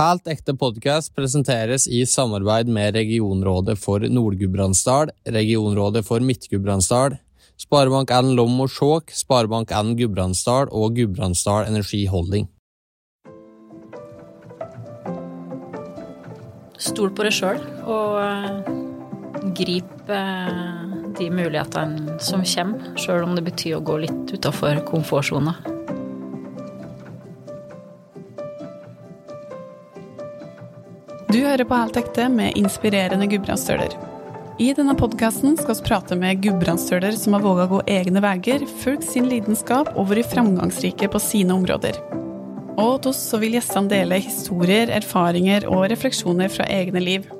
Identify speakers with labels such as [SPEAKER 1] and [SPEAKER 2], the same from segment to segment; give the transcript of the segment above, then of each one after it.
[SPEAKER 1] Helt ekte podkast presenteres i samarbeid med Regionrådet for Nord-Gudbrandsdal, Regionrådet for Midt-Gudbrandsdal, Sparebank1 Lom og Skjåk, Sparebank1 Gudbrandsdal og Gudbrandsdal Energi Holding.
[SPEAKER 2] Stol på deg sjøl og uh, grip uh, de mulighetene som kommer, sjøl om det betyr å gå litt utafor komfortsona.
[SPEAKER 3] Du hører på Helt ekte med inspirerende gudbrandsdøler. I denne podkasten skal vi prate med gudbrandsdøler som har våga gå egne veier, fulgt sin lidenskap og vært framgangsrike på sine områder. Og hos oss så vil gjestene dele historier, erfaringer og refleksjoner fra egne liv.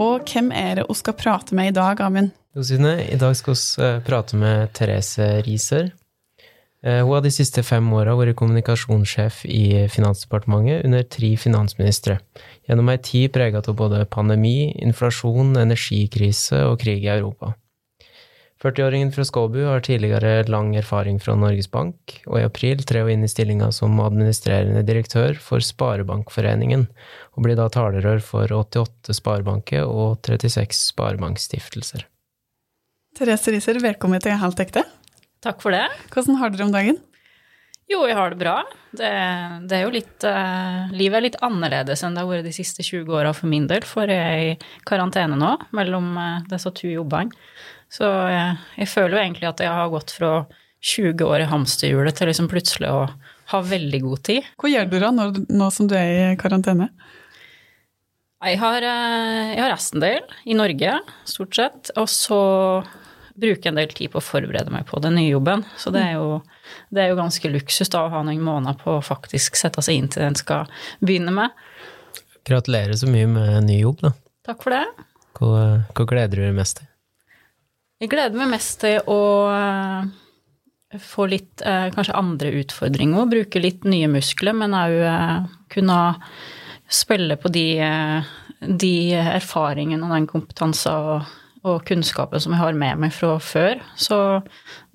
[SPEAKER 3] Og hvem er det vi skal prate med i dag, Amund?
[SPEAKER 4] I dag skal vi prate med Therese Riiser. Hun har de siste fem åra vært kommunikasjonssjef i Finansdepartementet under tre finansministre, gjennom ei tid preget av både pandemi, inflasjon, energikrise og krig i Europa. 40-åringen fra Skåbu har tidligere lang erfaring fra Norges Bank, og i april trer hun inn i stillinga som administrerende direktør for Sparebankforeningen, og blir da talerør for 88 sparebanker og 36 sparebankstiftelser.
[SPEAKER 3] Therese Riiser, velkommen til Helt ekte.
[SPEAKER 2] Takk for det.
[SPEAKER 3] Hvordan har dere om dagen?
[SPEAKER 2] Jo, jeg har det bra. Det, det er jo litt uh, Livet er litt annerledes enn det har vært de siste 20 åra for min del, for jeg er i karantene nå mellom uh, disse to jobbene. Så jeg, jeg, føler jo egentlig at jeg har gått fra 20 år i hamsterhjulet til liksom plutselig å ha veldig god tid.
[SPEAKER 3] Hva gjør du da nå, nå som du er i karantene?
[SPEAKER 2] Jeg har, uh, jeg har del i Norge, stort sett. Og så bruke en del tid på å forberede meg på den nye jobben. Så det er jo, det er jo ganske luksus da å ha noen måneder på å faktisk sette seg inn til det en skal begynne med.
[SPEAKER 4] Gratulerer så mye med ny jobb, da.
[SPEAKER 2] Takk for det.
[SPEAKER 4] Hva, hva gleder du deg mest til?
[SPEAKER 2] Jeg gleder meg mest til å eh, få litt eh, kanskje andre utfordringer, bruke litt nye muskler, men òg eh, kunne spille på de, de erfaringene og den kompetansen og og kunnskapen som jeg har med meg fra før. Så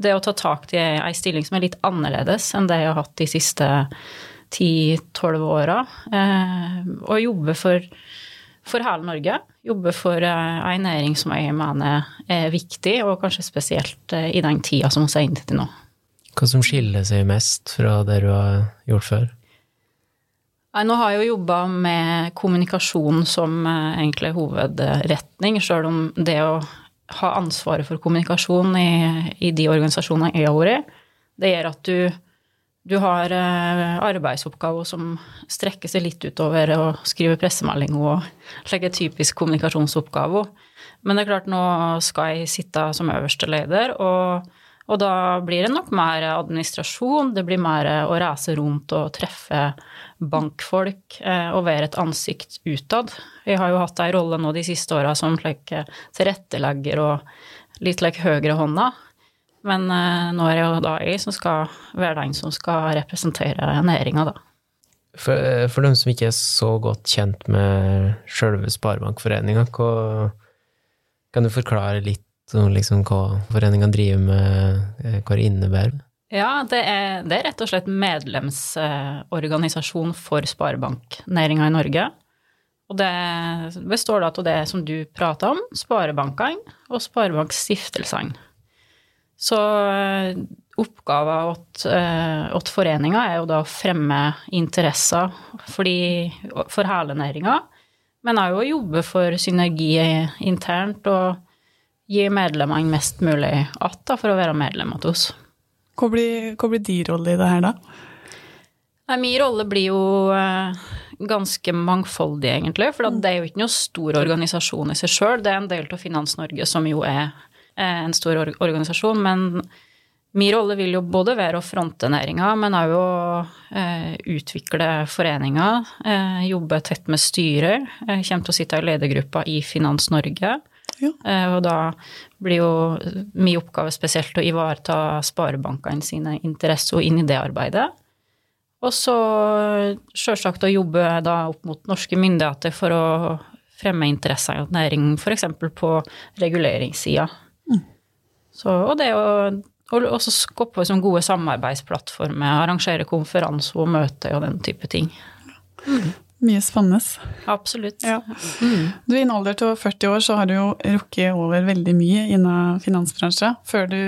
[SPEAKER 2] det å ta tak i ei stilling som er litt annerledes enn det jeg har hatt de siste 10-12 åra, eh, og jobbe for, for hele Norge, jobbe for eh, ei næring som jeg mener er viktig, og kanskje spesielt eh, i den tida som vi er inne til nå.
[SPEAKER 4] Hva som skiller seg mest fra det du har gjort før?
[SPEAKER 2] Nei, nå har jeg jo jobba med kommunikasjon som eh, egentlig hovedretning, sjøl om det å ha ansvaret for kommunikasjon i, i de organisasjonene jeg har i, det gjør at du, du har eh, arbeidsoppgaver som strekker seg litt utover å skrive pressemelding og legge typisk kommunikasjonsoppgave. Men det er klart, nå skal jeg sitte som øverste leder, og og da blir det nok mer administrasjon, det blir mer å reise rundt og treffe bankfolk eh, og være et ansikt utad. Jeg har jo hatt ei rolle nå de siste åra som like, tilrettelegger og litt like høyrehånda. Men eh, nå er det jo da jeg som skal være den som skal representere næringa, da.
[SPEAKER 4] For, eh, for dem som ikke er så godt kjent med sjølve Sparebankforeninga, kan du forklare litt liksom hva foreninga driver med, eh, hva det innebærer?
[SPEAKER 2] Ja, det er, det er rett og slett medlemsorganisasjon for sparebanknæringa i Norge. Og det består da av det som du prater om, sparebankene og sparebankstiftelsene. Så eh, oppgaven til eh, foreninga er jo da å fremme interesser for, for hele næringa, men òg å jobbe for synergi internt og gi medlemmene mest mulig att for å være medlem hos oss.
[SPEAKER 3] Hva blir, hva blir din rolle i det her, da?
[SPEAKER 2] Nei, min rolle blir jo eh, ganske mangfoldig, egentlig. For det er jo ikke noe stor organisasjon i seg sjøl. Det er en del av Finans Norge som jo er en stor organisasjon. Men min rolle vil jo både være å fronte næringa, men òg å eh, utvikle foreninga. Eh, jobbe tett med styret. Jeg kommer til å sitte i ledergruppa i Finans Norge. Ja. Eh, og da blir jo min oppgave spesielt å ivareta sparebankene sine interesser inn i det arbeidet. Og så sjølsagt å jobbe da opp mot norske myndigheter for å fremme interesser i næring, f.eks. på reguleringssida. Mm. og det å og også skape liksom gode samarbeidsplattformer, arrangere konferanser og møter og den type ting.
[SPEAKER 3] Mm. Mye spennende.
[SPEAKER 2] Absolutt.
[SPEAKER 3] Ja. Du, I en alder til 40 år så har du jo rukket over veldig mye innen finansbransjen. Før du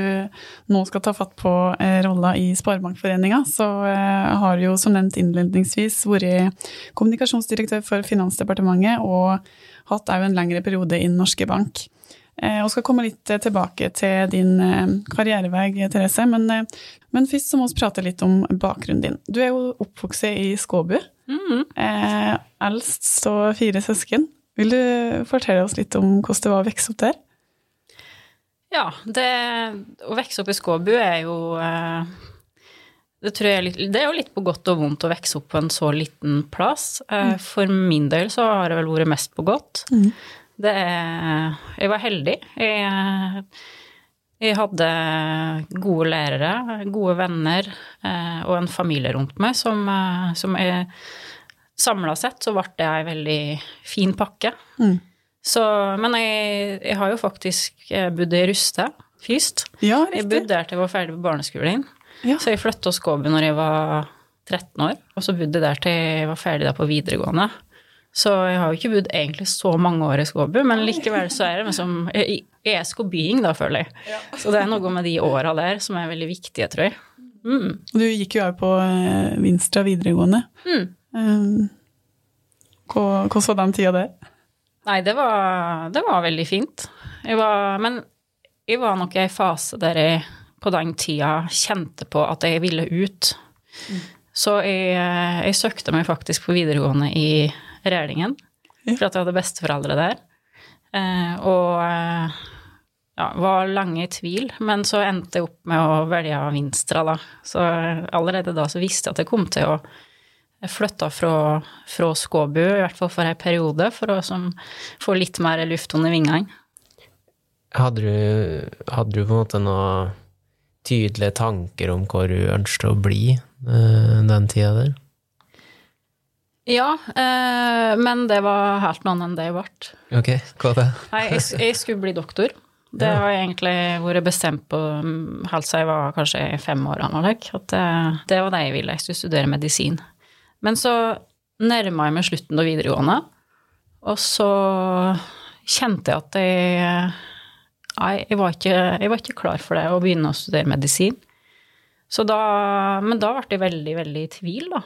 [SPEAKER 3] nå skal ta fatt på eh, rolla i Sparebankforeninga, så eh, har du jo som nevnt innledningsvis vært kommunikasjonsdirektør for Finansdepartementet og hatt òg en lengre periode i Norske Bank. Eh, og skal komme litt tilbake til din karrierevei, Therese. Men, men først så må vi prate litt om bakgrunnen din. Du er jo oppvokst i Skåbu.
[SPEAKER 2] Mhm.
[SPEAKER 3] Eh, eldst og fire søsken. Vil du fortelle oss litt om hvordan det var å vokse opp der?
[SPEAKER 2] Ja, det, å vokse opp i Skåbu er jo eh, det, tror jeg litt, det er jo litt på godt og vondt å vokse opp på en så liten plass. Eh, For min del så har det vel vært mest på godt. Det er Jeg var heldig. Jeg, jeg hadde gode lærere, gode venner eh, og en familie rundt meg som, eh, som jeg Samla sett så ble det ei veldig fin pakke.
[SPEAKER 3] Mm.
[SPEAKER 2] Så, men jeg, jeg har jo faktisk eh, bodd i Ruste først.
[SPEAKER 3] Ja,
[SPEAKER 2] Jeg bodde der til jeg var ferdig på barneskolen.
[SPEAKER 3] Ja.
[SPEAKER 2] Så jeg flytta til Skåbu når jeg var 13 år, og så bodde jeg der til jeg var ferdig der på videregående. Så jeg har jo ikke bodd egentlig så mange år i Skåbu, men likevel så er det liksom Jeg er skåbying, da, føler jeg. Så det er noe med de åra der som er veldig viktige, tror jeg. Mm.
[SPEAKER 3] Du gikk jo òg på eh, Vinstra videregående.
[SPEAKER 2] Mm.
[SPEAKER 3] Eh, hva- Hvordan var den tida der?
[SPEAKER 2] Nei, det var, det var veldig fint. Jeg var, men jeg var nok i en fase der jeg på den tida kjente på at jeg ville ut. Så jeg, jeg søkte meg faktisk på videregående i Rælingen, for at jeg hadde besteforeldre der. Eh, og eh, ja, var lange i tvil, men så endte jeg opp med å velge Vinstra, da. Så allerede da så visste jeg at jeg kom til å flytte fra, fra Skåbu, i hvert fall for en periode, for å som, få litt mer luft under vingene.
[SPEAKER 4] Hadde du, hadde du på en måte noen tydelige tanker om hvor du ønsket å bli eh, den tida der?
[SPEAKER 2] Ja, eh, men det var helt noe annet enn det jeg ble.
[SPEAKER 4] Ok, hva det?
[SPEAKER 2] Nei, jeg, jeg skulle bli doktor. Det
[SPEAKER 4] Ja.
[SPEAKER 2] har jeg egentlig vært bestemt på mm, helt siden jeg var kanskje fem år. Eller, at det, det var det jeg ville. Jeg skulle studere medisin. Men så nærma jeg meg slutten av videregående, og så kjente jeg at jeg Nei, jeg var, ikke, jeg var ikke klar for det, å begynne å studere medisin. Så da, men da ble jeg veldig, veldig i tvil, da.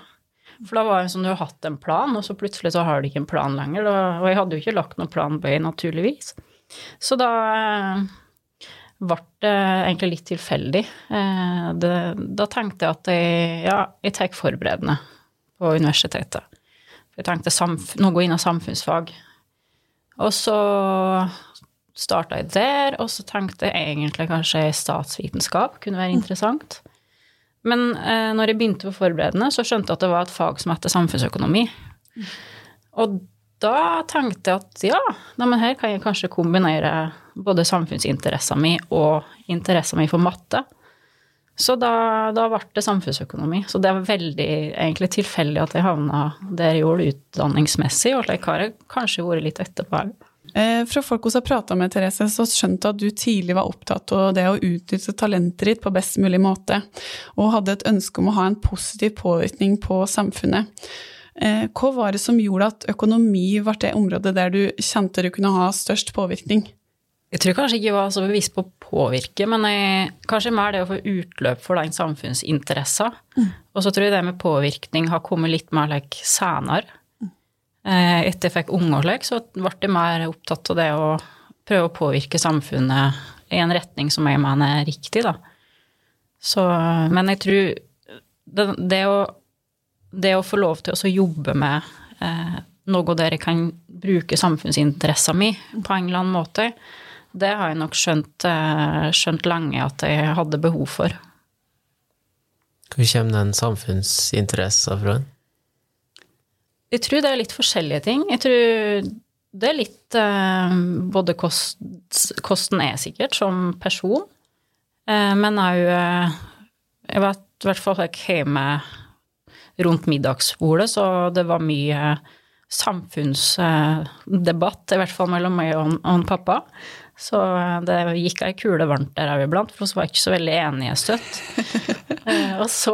[SPEAKER 2] For da var det sånn du har hatt en plan, og så plutselig så har du ikke en plan lenger. Og jeg hadde jo ikke lagt noen plan B, naturligvis. Så da eh, ble det egentlig litt tilfeldig. Eh, det, da tenkte jeg at jeg, ja, jeg tar forberedende på universitetet. Jeg tenkte samf inn av samfunnsfag. Og så starta jeg der, og så tenkte jeg egentlig kanskje statsvitenskap kunne være interessant. Men eh, når jeg begynte på forberedende, så skjønte jeg at det var et fag som heter samfunnsøkonomi. Og da tenkte jeg at ja, men her kan jeg kanskje kombinere både samfunnsinteressen min og interessa min for matte. Så da, da ble det samfunnsøkonomi. Så det var veldig egentlig tilfeldig at jeg havna der jeg gjorde utdanningsmessig, og slik har jeg kanskje vært litt etterpå òg.
[SPEAKER 3] Eh, Fra folk vi har prata med, Therese, så skjønte at du tidlig var opptatt av det å utnytte talentet ditt på best mulig måte, og hadde et ønske om å ha en positiv påvirkning på samfunnet. Eh, Hva var det som gjorde at økonomi ble det området der du kjente du kunne ha størst påvirkning?
[SPEAKER 2] Jeg tror kanskje ikke jeg var så bevisst på å påvirke, men jeg, kanskje mer det å få utløp for den samfunnsinteressen. Og så tror jeg det med påvirkning har kommet litt mer like, senere. Eh, Etter jeg fikk unge og slik, så ble jeg mer opptatt av det å prøve å påvirke samfunnet i en retning som jeg mener er riktig, da. Så, men jeg tror det, det, å, det å få lov til å jobbe med eh, noe der jeg kan bruke samfunnsinteressen mi på en eller annen måte, det har jeg nok skjønt, eh, skjønt lenge at jeg hadde behov for.
[SPEAKER 4] Hvor kommer den samfunnsinteressen fra?
[SPEAKER 2] Jeg tror det er litt forskjellige ting. Jeg tror det er litt eh, både kost, kosten er sikkert som person, eh, men òg eh, Jeg vet i hvert fall jeg hjemme rundt middagsbordet, så det var mye samfunnsdebatt, i hvert fall mellom meg og, og pappa. Så eh, det gikk ei kule varmt der òg iblant, for vi var ikke så veldig enige støtt. Eh, og så,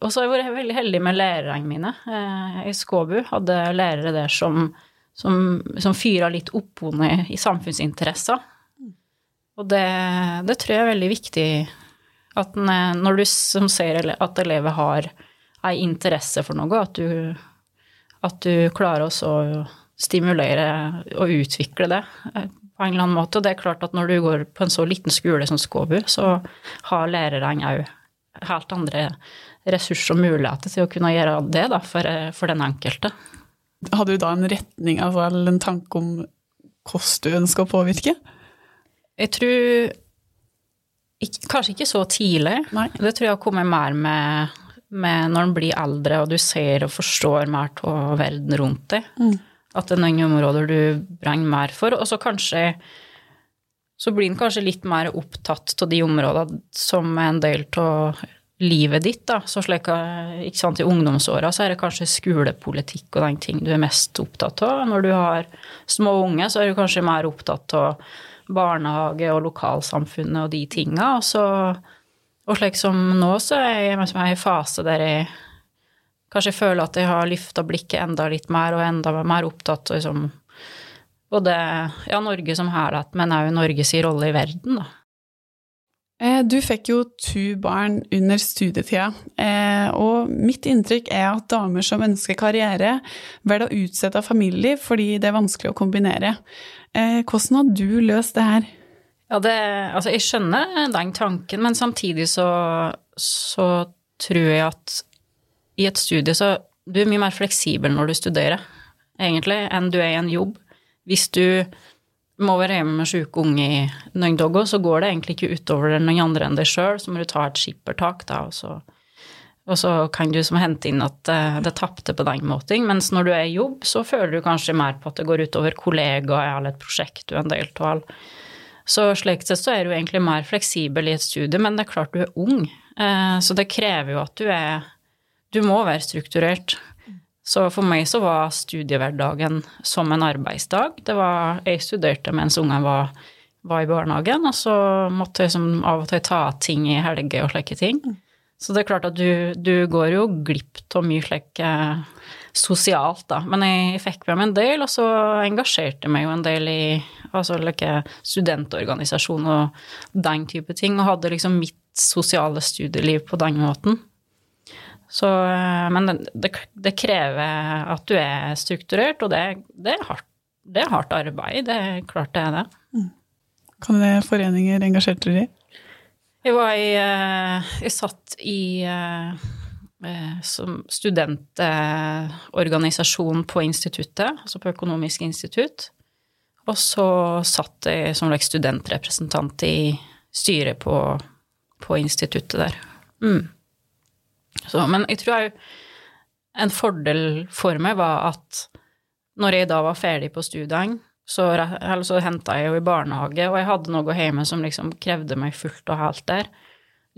[SPEAKER 2] Og så har jeg vært veldig heldig med lærerne mine. Eh, I Skåbu hadde lærere der som, som, som fyra litt opp under i samfunnsinteresser. Og det, det, tror jeg er veldig viktig at når du som ser at elever har ei interesse for noe, at du, at du klarer å stimulere og utvikle det eh, på en eller annen måte. Og det er klart at når du går på en så liten skole som Skåbu, så har lærerne òg helt andre ressurser og muligheter til å kunne gjøre det da, for, for, den enkelte.
[SPEAKER 3] Hadde du da en retning, altså, eller en tanke om hvordan du ønsker å påvirke?
[SPEAKER 2] Jeg tror ikke, Kanskje ikke så tidlig.
[SPEAKER 3] Nei.
[SPEAKER 2] Det tror jeg har kommet mer med, med når en blir eldre og du ser og forstår mer av verden rundt deg. Mm. At det er noen områder du brenner mer for. Og så kanskje så blir en kanskje litt mer opptatt av de områdene som er en del av livet ditt. da, så slik, ikke sant, I ungdomsåra så er det kanskje skolepolitikk og den ting du er mest opptatt av. Når du har små unge, så er du kanskje mer opptatt av barnehage og lokalsamfunnet og de tinga. Og, og slik som nå, så er jeg i en fase der jeg kanskje føler at jeg har løfta blikket enda litt mer og enda mer opptatt av liksom, både ja, Norge som helhet, men òg Norges rolle i verden, da.
[SPEAKER 3] Eh, du fikk jo to barn under studietida, eh, og mitt inntrykk er at damer som ønsker karriere, velger å utsette familieliv fordi det er vanskelig å kombinere. Eh, hvordan har du løst det her?
[SPEAKER 2] Ja, det, altså jeg skjønner den tanken, men samtidig så, så tror jeg at i et studie så Du er mye mer fleksibel når du studerer, egentlig, enn du er i en jobb. Hvis du må være hjemme med sjuke unge i noen så går det egentlig ikke utover noen andre enn deg sjøl, så må du ta et skippertak, da, og så, og så kan du som hente inn at uh, det tapte på den måten. Mens når du er i jobb, så føler du kanskje mer på at det går utover kollegaer eller et prosjekt du er en del av. Så slik sett så er du egentlig mer fleksibel i et studie, men det er klart du er ung, uh, så det krever jo at du er Du må være strukturert. Så for meg så var studiehverdagen som en arbeidsdag. Det var, jeg studerte mens ungene var, var, i barnehagen, og så måtte jeg som av og til ta ting i helger og slike ting. Så det er klart at du, du går jo glipp av mye slik eh, sosialt, da. Men jeg fikk med meg en del, og så engasjerte jeg meg jo en del i altså, like, studentorganisasjon og den type ting, og hadde liksom mitt sosiale studieliv på den måten. Så, eh, men det, det, krever at du er strukturert, og det, det, er hardt, det, er hardt, arbeid. Det er klart det er det. Mm.
[SPEAKER 3] Kan det foreninger engasjerte dere i?
[SPEAKER 2] Jeg var i eh, Jeg satt i eh, som studentorganisasjon på instituttet, altså på Økonomisk institutt. Og så satt jeg som studentrepresentant i styret på, på instituttet der. Mm. Så, men jeg tror òg en fordel for meg var at når jeg da var ferdig på studiene, så, så henta jeg jo i barnehage, og jeg hadde noe hjemme som liksom krevde meg fullt og helt der.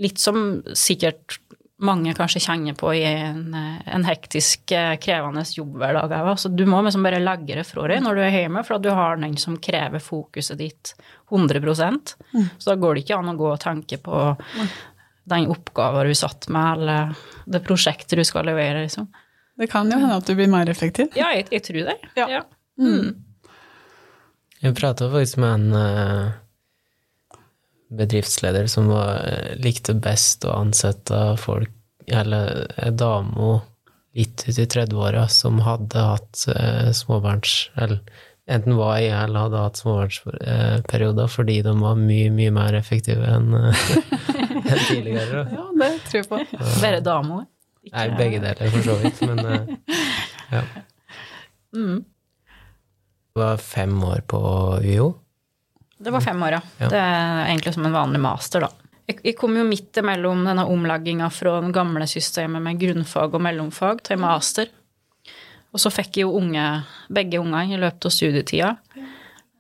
[SPEAKER 2] Litt som sikkert mange kanskje kjenner på i en, en hektisk, krevende jobbhverdag. Så du må liksom bare legge det fra deg når du er hjemme, for at du har den som krever fokuset ditt 100 mm. Så da går det ikke an å gå og tenke på den oppgaven du satt med, eller det prosjektet du skal levere, liksom.
[SPEAKER 3] Det kan jo hende at du blir mer effektiv.
[SPEAKER 2] Ja, jeg, jeg tror det.
[SPEAKER 3] Ja.
[SPEAKER 2] ja. Mm.
[SPEAKER 4] Jeg prata faktisk med en uh, bedriftsleder som var, uh, likte best å ansette folk, eller ei dame litt ut i 30-åra som hadde hatt småbarns... Eller enten var i eller hadde hatt småbarnsperioder fordi de var mye, mye mer effektive enn en tidligere.
[SPEAKER 3] Ja, det tror jeg på.
[SPEAKER 2] Bare damer?
[SPEAKER 4] Nei, begge deler, for så vidt, men uh, ja. Mm. Det var fem år på UiO?
[SPEAKER 2] Det var fem år, ja. ja. Det er egentlig som en vanlig master, da. Jeg kom jo midt imellom denne omlegginga fra det gamle systemet med grunnfag og mellomfag til master. Og så fikk jeg jo unge, begge ungene i løpet av studietida.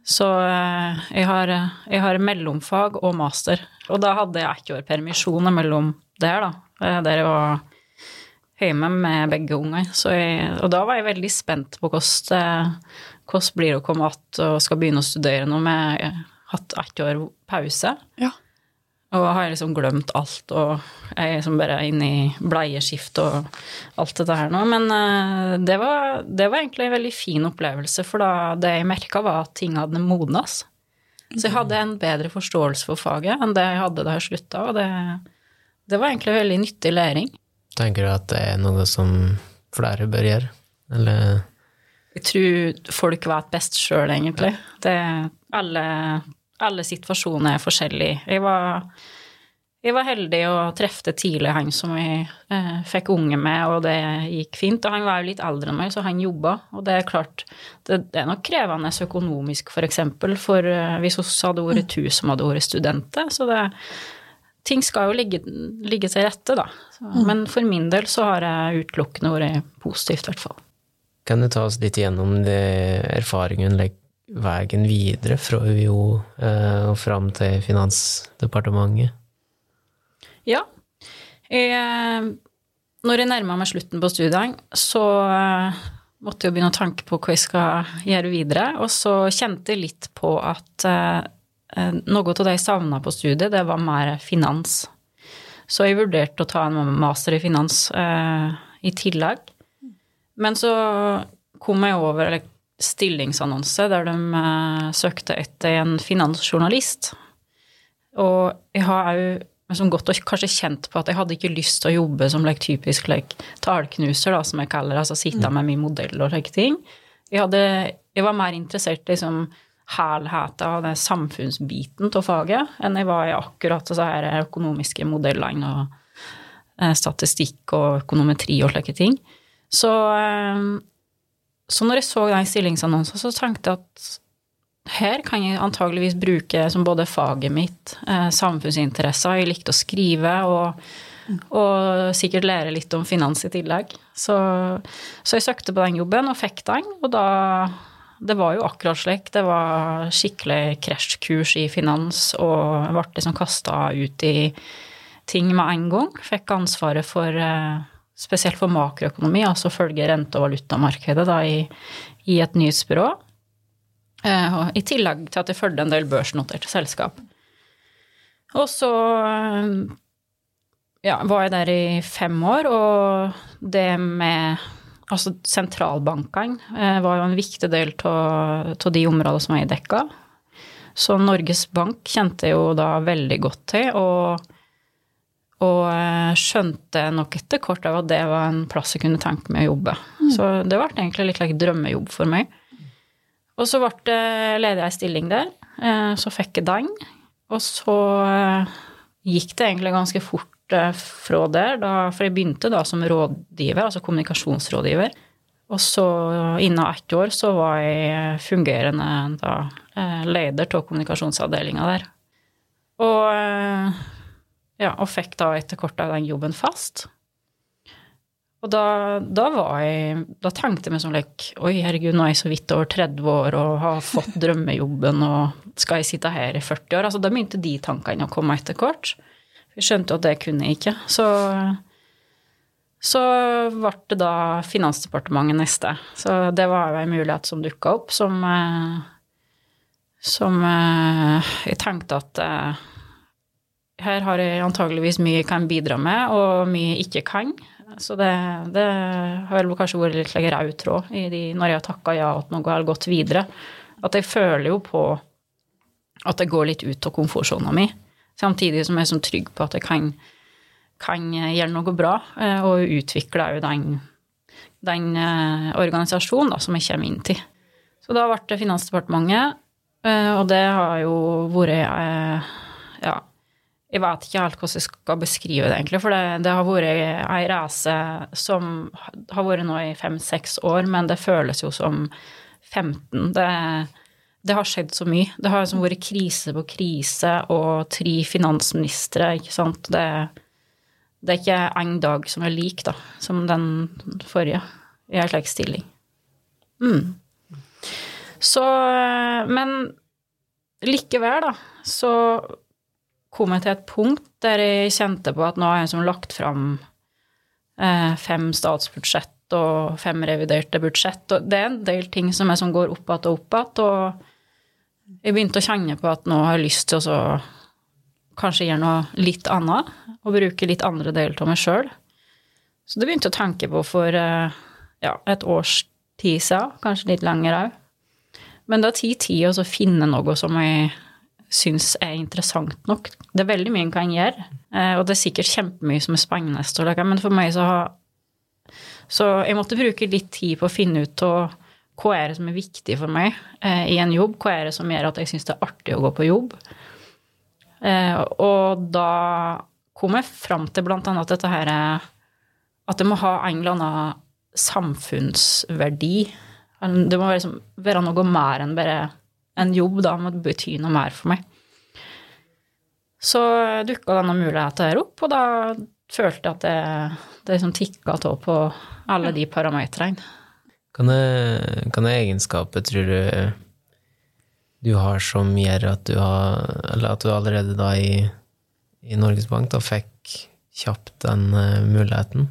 [SPEAKER 2] Så eh, jeg har, jeg har, mellomfag og master. Og da hadde jeg ett år permisjon mellom der, da. Eh, der jeg var hjemme med begge unger. Og da var jeg veldig spent på hvordan, blir det å komme att og skal begynne å studere nå med hatt ett år pause.
[SPEAKER 3] Ja.
[SPEAKER 2] Og har liksom glemt alt, og jeg er liksom bare inne i bleieskift og alt dette her nå. Men uh, det, var, det, var, egentlig en veldig fin opplevelse, for da det jeg merka, var at ting hadde modnes. Så jeg hadde en bedre forståelse for faget enn det jeg hadde da jeg slutta, og det, det var egentlig veldig nyttig læring.
[SPEAKER 4] Tenker du at det er noe som flere bør gjøre, eller?
[SPEAKER 2] Jeg tror folk vet best sjøl, egentlig. Det, alle alle situasjoner er forskjellige. Jeg var, jeg var heldig og trefte tidlig han som jeg eh, fikk unge med, og det gikk fint. Og han var jo litt eldre enn meg, så han jobba. Og det er klart, det, det er nok krevende økonomisk, for eksempel, for eh, hvis vi hadde vært to som hadde vært studenter. Så det Ting skal jo ligge, ligge til rette, da. Så, mm. Men for min del så har jeg utelukkende vært positivt, i hvert fall.
[SPEAKER 4] Kan du ta oss litt gjennom erfaringen, erfaringen veien videre fra UiO eh, og fram til Finansdepartementet?
[SPEAKER 2] Ja. Jeg, når jeg nærma meg slutten på studiene, så eh, måtte jeg begynne å tanke på hva jeg skal gjøre videre. Og så kjente jeg litt på at eh, noe av det jeg savna på studiet, det var mer finans. Så jeg vurderte å ta en master i finans eh, i tillegg. Men så kom jeg over, eller stillingsannonse der de uh, søkte etter en finansjournalist. Og jeg har òg liksom gått og kanskje kjent på at jeg hadde ikke lyst til å jobbe som like, typisk like, talknuser, da, som jeg kaller det, altså sitte mm. med min modell og slike ting. Jeg, hadde, jeg, var mer interessert i liksom, helheten av den samfunnsbiten av faget enn jeg var i akkurat så her økonomiske modellene og eh, statistikk og økonometri og slike ting. Så eh, så når jeg så den stillingsannonsen, så tenkte jeg at her kan jeg antageligvis bruke som både faget mitt, eh, samfunnsinteresser, jeg likte å skrive og, og, sikkert lære litt om finans i tillegg. Så, så, jeg søkte på den jobben og fikk den, og da Det var jo akkurat slik. Det var skikkelig krasjkurs i finans, og jeg ble liksom kasta ut i ting med en gang. Fikk ansvaret for eh, spesielt for makroøkonomi, altså følge rente- og valutamarkedet da, i, i, et nyhetsbyrå. Eh, I tillegg til at jeg fulgte en del børsnoterte selskap. Og så eh, ja, var jeg der i fem år, og det med Altså sentralbankene eh, var jo en viktig del av de områdene som jeg dekka. Så Norges Bank kjente jeg jo da veldig godt til, og og eh, skjønte nok etter kort av at det var en plass jeg kunne tenke meg å jobbe. Mm. Så det ble egentlig litt like drømmejobb for meg. Og så ble det ledig ei stilling der. Eh, så fikk jeg den. Og så eh, gikk det egentlig ganske fort fra der, da, for jeg begynte da som rådgiver, altså kommunikasjonsrådgiver. Og så innen ett år så var jeg fungerende da, leder av kommunikasjonsavdelinga der. Og ja, og fikk da etter kort av den jobben fast. Og da, da, var jeg Da tenkte jeg meg sånn like, Oi, herregud, nå er jeg så vidt over 30 år og har fått drømmejobben, og skal jeg sitte her i 40 år? Altså, da begynte de tankene å komme etter hvert. Jeg skjønte at det kunne jeg ikke. Så, så ble det da Finansdepartementet neste. Så det var jo en mulighet som dukka opp, som, eh, som eh, jeg tenkte at eh, her har jeg antageligvis mye jeg kan bidra med, og mye jeg ikke kan. Så det, det har vel kanskje vært litt like rød tråd i de, når jeg har takka ja at noe har gått videre. At jeg føler jo på at det går litt ut av komfortsona mi. Samtidig som jeg er sånn trygg på at jeg kan, kan gjøre noe bra, eh, og utvikle òg den, den eh, organisasjonen da, som jeg kommer inn til. Så da ble det Finansdepartementet, eh, og det har jo vært ja, jeg vet ikke helt hvordan jeg skal beskrive det, egentlig. For det, det har vært ei reise som har vært nå i fem-seks år, men det føles jo som 15. Det, det har skjedd så mye. Det har liksom vært krise på krise og tre finansministre, ikke sant. Det, det er ikke én dag som er lik, da, som den forrige, i en slik stilling. Mm. Så Men likevel, da, så kom jeg til et punkt der jeg kjente på at nå har jeg liksom lagt fram eh, fem statsbudsjett og fem reviderte budsjett, og det er en del ting som, er, som går opp igjen og opp igjen, og jeg begynte å kjenne på at nå har jeg lyst til å kanskje gjøre noe litt annet, og bruke litt andre deler av meg sjøl. Så det begynte jeg å tenke på for eh, ja, et års tid siden, kanskje litt lenger òg. Men det tar tid å finne noe som jeg syns er interessant nok. Det er veldig mye en kan gjøre, eh, og det er sikkert kjempemye som er spennende, men for meg så har Så jeg måtte bruke litt tid på å finne ut av hva er det som er viktig for meg eh, i en jobb, hva er det som gjør at jeg syns det er artig å gå på jobb. Eh, og da kom jeg fram til blant annet dette her at det må ha en eller annen samfunnsverdi. Det må være noe mer enn bare en jobb, da. Det må bety noe mer for meg. Så dukka denne muligheten her opp, og da følte jeg at det, det liksom tikka av på alle de parametrene.
[SPEAKER 4] Hva er egenskapet, tror du, du har som gjør at du har Eller at du allerede da i, i Norges Bank da fikk kjapt den uh, muligheten?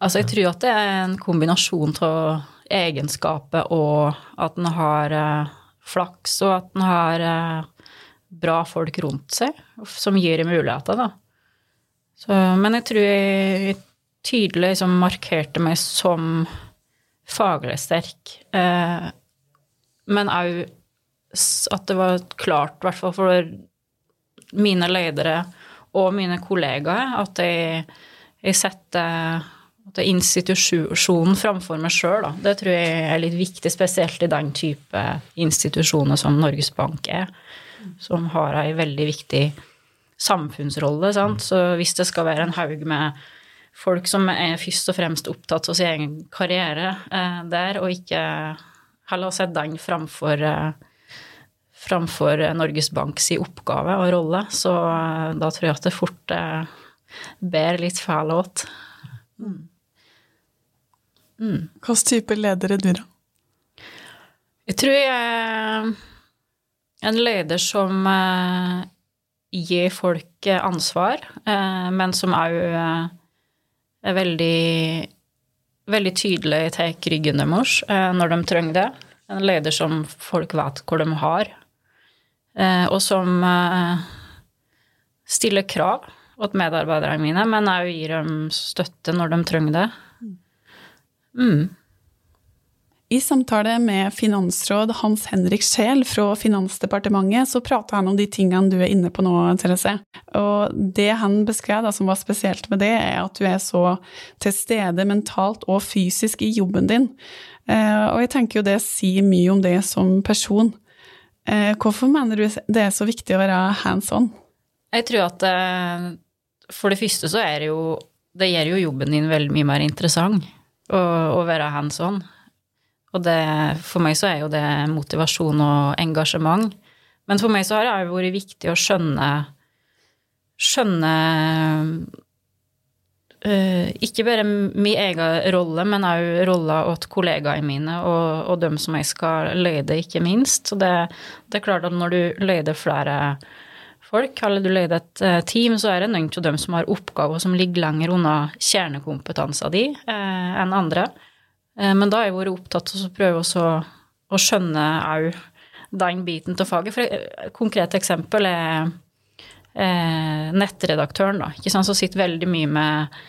[SPEAKER 2] Altså, jeg tror at det er en kombinasjon av egenskapet og at en har uh, flaks, og at en har uh, bra folk rundt seg som gir muligheter, da. Så, men jeg tror jeg tydelig liksom markerte meg som faglig sterk. Eh, men òg at det var klart, i hvert fall for mine ledere og mine kollegaer, at jeg, jeg setter institusjonen framfor meg sjøl, det tror jeg er litt viktig, spesielt i den type institusjoner som Norges Bank er, som har ei veldig viktig samfunnsrolle. Sant? Så hvis det skal være en haug med folk som er først og fremst opptatt av sin egen karriere eh, der, og ikke heller sett den framfor, eh, framfor Norges Banks oppgave og rolle, så eh, da tror jeg at det fort eh, bærer litt fæl åt. Mm.
[SPEAKER 3] Mm. Hvilken type leder er du, da?
[SPEAKER 2] Jeg tror jeg er en leder som eh, gir folk ansvar, eh, men som òg eh, er veldig, veldig tydelig tar ryggen deres når de trenger det. En leder som folk vet hvor de har, og som stiller krav til medarbeiderne mine, men òg gir dem støtte når de trenger det. Mm.
[SPEAKER 3] I samtale med finansråd Hans Henrik Scheel fra Finansdepartementet, så prater han om de tingene du er inne på nå, Therese. Og det han beskrev da, som var spesielt med det, er at du er så til stede mentalt og fysisk i jobben din. Eh, og jeg tenker jo det sier mye om det som person. Eh, hvorfor mener du det er så viktig å være hands on?
[SPEAKER 2] Jeg tror at eh, for det første så er det jo Det gjør jo jobben din veldig mye mer interessant å, å være hands on. Og det, for meg så er jo det motivasjon og engasjement. Men for meg så har det vært viktig å skjønne Skjønne øh, ikke bare min egen rolle, men òg rolla til kollegaene mine og, og dem som jeg skal lede, ikke minst. Så det, det, er klart at når du leder flere folk, eller du leder et uh, team, så er det noen av dem som har oppgaver som ligger lenger unna kjernekompetansen din eh, enn andre. Eh, men da har jeg vært opptatt av å prøve å, å skjønne òg den biten av faget. For et konkret eksempel er eh, nettredaktøren, da, ikke sant, som sitter veldig mye med,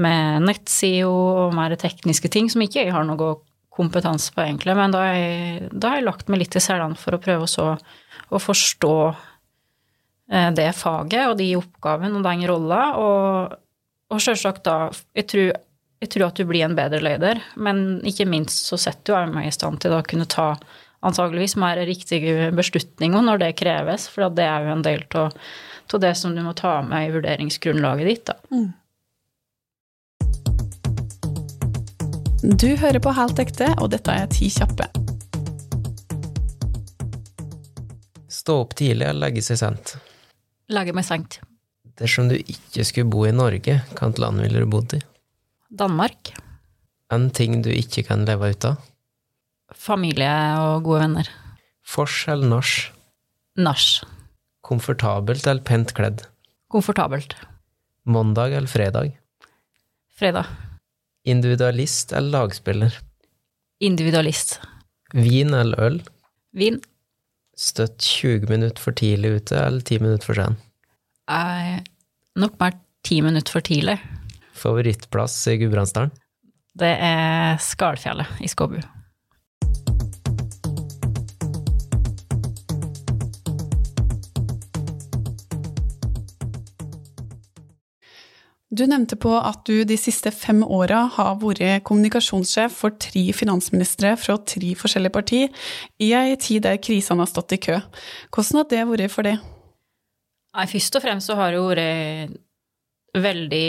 [SPEAKER 2] med nettsida og mer tekniske ting som ikke jeg har noe kompetanse på, egentlig. Men da har jeg, da har jeg lagt meg litt i selene for å prøve å, å forstå eh, det faget og de oppgavene og den rolla. Og, og selvsagt da Jeg tror jeg tror at du blir en bedre leder, men ikke minst så setter du meg i stand til å kunne ta antageligvis mer riktige beslutninger når det kreves, for det er jo en del av det som du må ta med i vurderingsgrunnlaget ditt. Da. Mm.
[SPEAKER 3] Du hører på Helt ekte, og dette er Ti kjappe.
[SPEAKER 4] Stå opp tidlig eller legge seg sent?
[SPEAKER 2] Legge meg sent.
[SPEAKER 4] Dersom du ikke skulle bo i Norge, hvilket land ville du bodd i?
[SPEAKER 2] Danmark.
[SPEAKER 4] En ting du ikke kan leve ut av?
[SPEAKER 2] Familie og gode venner.
[SPEAKER 4] Fors eller nach?
[SPEAKER 2] Nach.
[SPEAKER 4] Komfortabelt eller pent kledd?
[SPEAKER 2] Komfortabelt.
[SPEAKER 4] Mandag eller fredag?
[SPEAKER 2] Fredag.
[SPEAKER 4] Individualist eller lagspiller?
[SPEAKER 2] Individualist.
[SPEAKER 4] Vin eller øl?
[SPEAKER 2] Vin.
[SPEAKER 4] Støtt 20 minutter for tidlig ute, eller 10 minutter for sen?
[SPEAKER 2] Eh, nok mer 10 minutter for tidlig.
[SPEAKER 4] Favorittplass i Gudbrandsdalen?
[SPEAKER 2] Det er Skalfjellet i Skåbu.
[SPEAKER 3] Du nevnte på at du de siste fem åra har vært kommunikasjonssjef for tre finansministre fra tre forskjellige partier, i ei tid der krisene har stått i kø. Hvordan har det vært for deg?
[SPEAKER 2] Først og fremst så har det vært veldig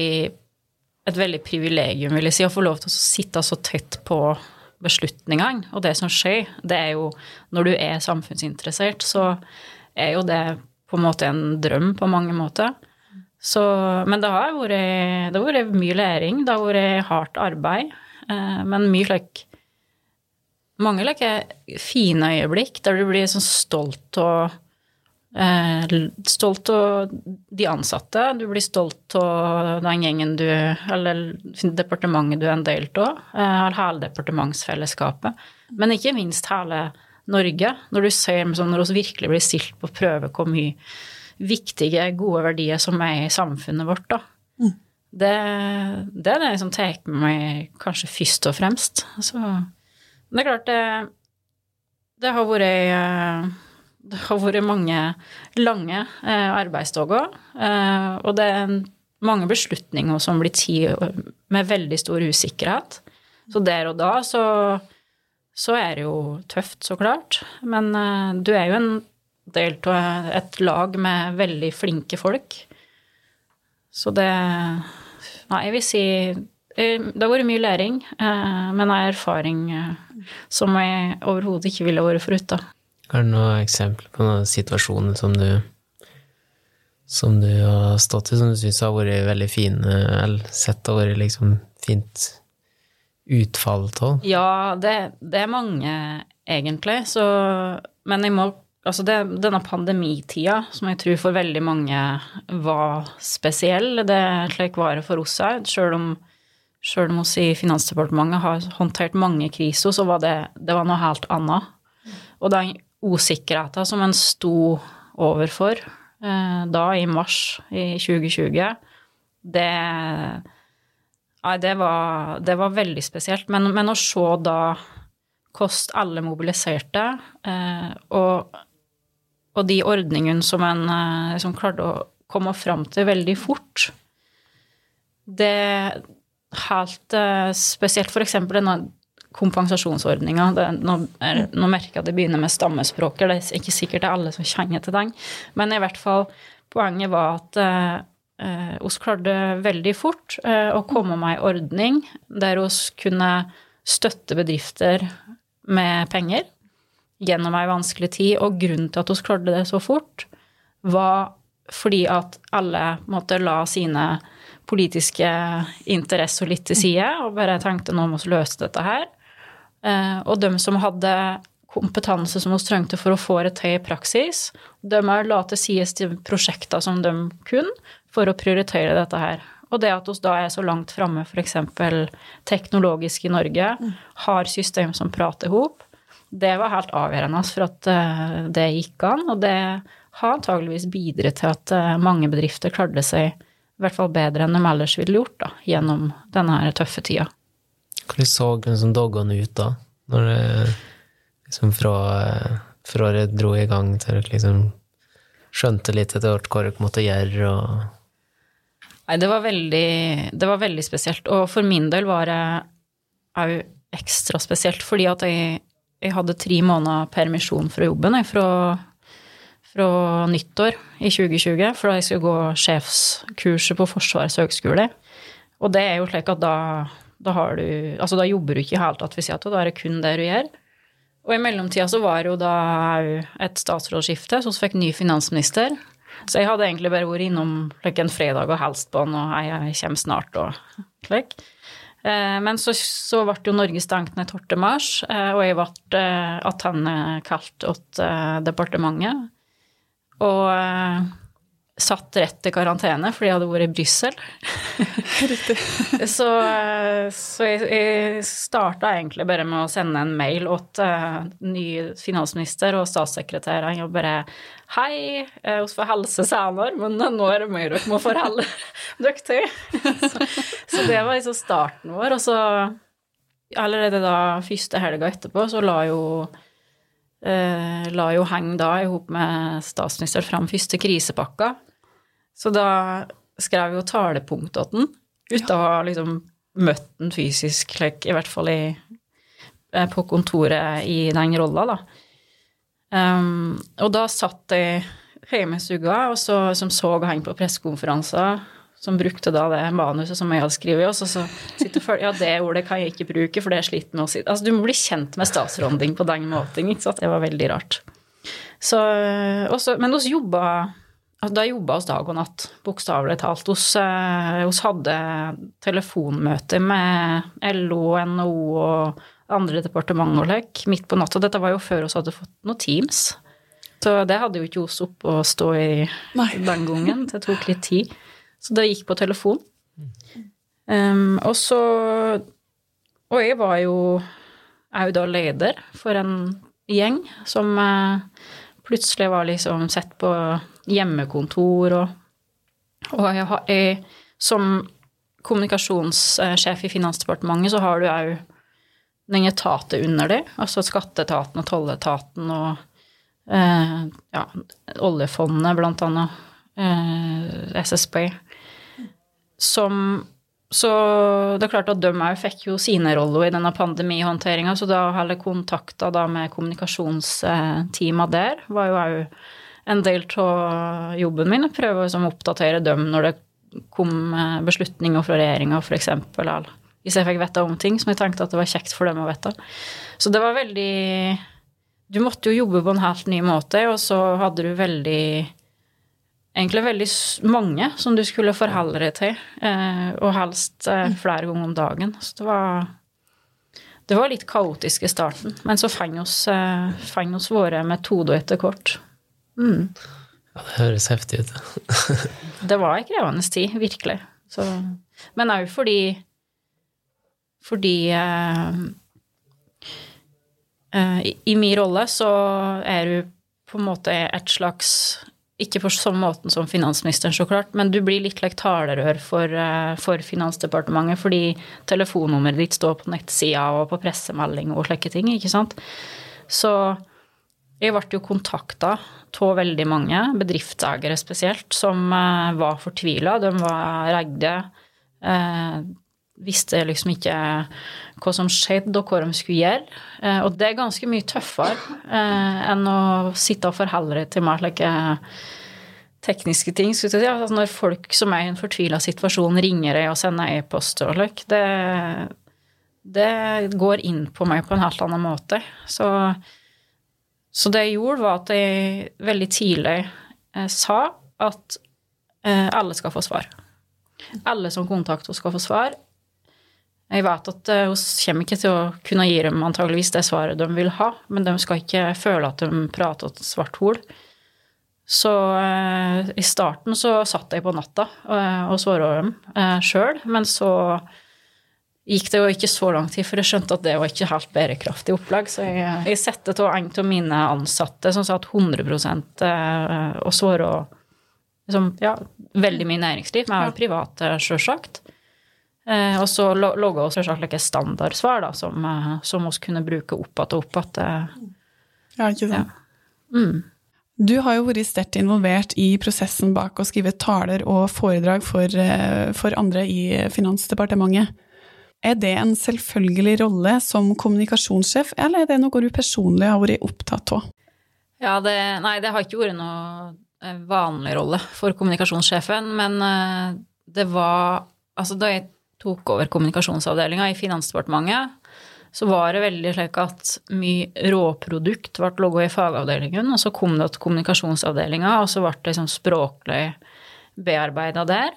[SPEAKER 2] et veldig privilegium, vil jeg si, å få lov til å sitte så tett på beslutningene og det som skjer. Det er jo Når du er samfunnsinteressert, så er jo det på en måte en drøm på mange måter. Så, men det har, vært, det har vært mye læring, det har vært hardt arbeid, eh, men mye slik Mange like, fine øyeblikk der du blir sånn stolt av eh, Stolt av de ansatte. Du blir stolt av den gjengen du Eller departementet du er en del av. Eller hele departementsfellesskapet. Men ikke minst hele Norge. Når du ser når vi virkelig blir stilt på prøve hvor mye viktige, gode verdier som er i samfunnet vårt, da. Mm. Det, det, er det som tar med meg kanskje først og fremst. Så det er klart det, det har vært det har vært mange lange eh, arbeidsdager, eh, og det er mange beslutninger som blir tatt med veldig stor usikkerhet. Så der og da så, så er det jo tøft, så klart. Men eh, du er jo en delt av et lag med veldig flinke folk. Så det Nei, jeg vil si eh, det har vært mye læring, eh, men en erfaring eh, som jeg overhodet ikke ville vært foruten.
[SPEAKER 4] Har du noen eksempler på noen situasjoner som du som du har stått i, som du syns har vært veldig fine, eller sett har vært liksom fint utfall av?
[SPEAKER 2] Ja, det, det, er mange, egentlig, så Men jeg må Altså det, denne pandemitida, som jeg tror for veldig mange var spesiell, det slik var det for oss òg. Sjøl om, om oss i Finansdepartementet har håndtert mange kriser, så var det, det var noe helt annet. Og den usikkerheten som en sto overfor eh, da, i mars i 2020, det Nei, det var, det var veldig spesielt. Men, men å se da hvordan alle mobiliserte, eh, og og de ordningene som en eh, som klarte å komme fram til veldig fort. Det er helt spesielt f.eks. denne kompensasjonsordninga. Nå, nå, merker jeg at det begynner med stammespråket, det er ikke sikkert det er alle som kjenner til den. Men i hvert fall, poenget var at uh, oss klarte veldig fort eh, å komme med ei ordning der vi kunne støtte bedrifter med penger gjennom ei vanskelig tid. Og grunnen til at vi klarte det så fort, var fordi at alle måtte la sine politiske interesser litt til side og bare tenkte nå må vi løse dette her. Eh, og de som hadde kompetanse som vi trengte for å få det til i praksis, de la til side til prosjekter som de kunne, for å prioritere dette her. Og det at vi da er så langt framme f.eks. teknologisk i Norge, har system som prater hop, det var helt avgjørende for at eh, det gikk an, og det har antageligvis bidratt til at eh, mange bedrifter klarte seg i hvert fall bedre enn de ellers ville gjort da, gjennom denne tøffe tida.
[SPEAKER 4] Hvordan så liksom doggene ut da, når det liksom fra, fra det dro i gang til dere liksom skjønte litt etter hvert hva dere måtte gjøre og
[SPEAKER 2] Nei, det var veldig, det var veldig spesielt, og for min del var det òg ekstra spesielt fordi at jeg jeg hadde tre måneder permisjon fra jobben jeg, fra, fra, nyttår i 2020, for da jeg skulle gå sjefskurset på Forsvarets høgskole. Og det er jo slik at da, da, du, altså da jobber du ikke i hele tatt ved sida av, da er det kun det du gjør. Og i mellomtida så var det jo da et statsrådsskifte, så vi fikk ny finansminister. Så jeg hadde egentlig bare vært innom like, en fredag og helst på han, og jeg, jeg kommer snart og slik. Eh, men så, så, ble jo Norge stengt ned 12. mars, eh, og jeg ble eh, attende kalt til departementet. Og satt rett i karantene fordi jeg hadde vært i Brussel. så så jeg, jeg starta egentlig bare med å sende en mail til uh, ny finansminister og statssekretæren og bare Hei, vi uh, får hilse senere, men nå er det mye dere må forholde dere til. så, så, det var liksom starten vår. Og så allerede da første helga etterpå så la jo uh, la jo Heng da i hop med statsminister fram første krisepakka. Så da skrev jeg jo talepunkt til den, uten å ha liksom møtt den fysisk, like, i hvert fall i, eh, på kontoret i den rolla, da. Um, og da satt jeg hjemme i stua og så, som så han på pressekonferanser, som brukte da det manuset som jeg hadde skrevet, og så, så sitter folk Ja, det ordet kan jeg ikke bruke, for det er slitt med å si Altså, du må bli kjent med statsråden din på den måten, ikke sant. Det var veldig rart. Så, også, men vi jobba Altså, da jobba oss dag og natt, bokstavelig talt. Vi eh, hadde telefonmøter med LO, NHO og andre departementer like, midt på natta. Dette var jo før vi hadde fått noen Teams. Så det hadde jo ikke oss opp å stå i den gangen. Det tok litt tid. Så det gikk på telefon. Um, og så Og jeg var jo òg da leder for en gjeng som uh, plutselig var liksom sett på hjemmekontor og Og jeg har, jeg, som kommunikasjonssjef i Finansdepartementet så har du òg den etaten under det, altså skatteetaten og tolletaten og eh, ja, oljefondet, blant annet, eh, SSB, som så det er klart at de òg fikk jo sine roller i denne pandemihåndteringa, så da heller kontakta da med kommunikasjonsteama der var jo òg en del av jobben min å prøve å oppdatere dem når det kom beslutninger fra regjeringa, f.eks. Hvis jeg fikk vite om ting som jeg tenkte at det var kjekt for dem å vite. Så det var veldig Du måtte jo jobbe på en helt ny måte, og så hadde du veldig egentlig veldig mange som du skulle forholde deg til, eh, og helst eh, mm. flere ganger om dagen. Så det var, det var litt kaotisk i starten, men så fant vi oss våre metoder etter kort. Mm.
[SPEAKER 4] Ja, det høres heftig ut.
[SPEAKER 2] det var en krevende tid, virkelig. Så, men òg fordi Fordi eh, eh, i, i min rolle så er du på en måte et slags ikke på samme måten som finansministeren, så klart, men du blir litt like talerør for, eh, for Finansdepartementet fordi telefonnummeret ditt står på nettsida og på pressemelding og slike ting, ikke sant. Så jeg ble jo kontakta av veldig mange, bedriftseiere spesielt, som eh, var fortvila. De var redde. Visste liksom ikke hva som skjedde, og hva de skulle gjøre. Eh, og det er ganske mye tøffere eh, enn å sitte og forholde deg til mer like tekniske ting. Si. altså, når folk som er i en fortvila situasjon, ringer deg og sender e-post og like, det, det går inn på meg på en helt annen måte. Så, så det jeg gjorde, var at jeg veldig tidlig eh, sa at eh, alle skal få svar. Alle som kontakter oss, skal få svar. Jeg vet at uh, kommer ikke til å kunne gi dem antageligvis det svaret de vil ha, men de skal ikke føle at de prater et svart hol. Så eh, i starten så satt jeg på natta eh, og svarte dem eh, sjøl, men så gikk det jo ikke så lang tid for jeg skjønte at det var ikke helt bærekraftig opplag. Så jeg, jeg satte av en av mine ansatte som satt 100 eh, og svarte liksom, ja, veldig mye næringsliv, men også privat, sjølsagt. Eh, og så logga hun selvsagt like standardsvar da, som, eh, som vi kunne bruke opp igjen og opp igjen.
[SPEAKER 3] Ja, ikke sant. Ja. Mm. Du har jo vært sterkt involvert i prosessen bak å skrive taler og foredrag for, eh, for andre i Finansdepartementet. Er det en selvfølgelig rolle som kommunikasjonssjef, eller er det noe du personlig har vært opptatt av?
[SPEAKER 2] Ja, det, nei, det har ikke vært noe vanlig rolle for kommunikasjonssjefen, men det var Altså, da jeg tok over kommunikasjonsavdelinga i Finansdepartementet, så var det veldig slik at mye råprodukt ble logget i fagavdelingen, og så kom det til kommunikasjonsavdelinga, og så ble det liksom språklig bearbeida der.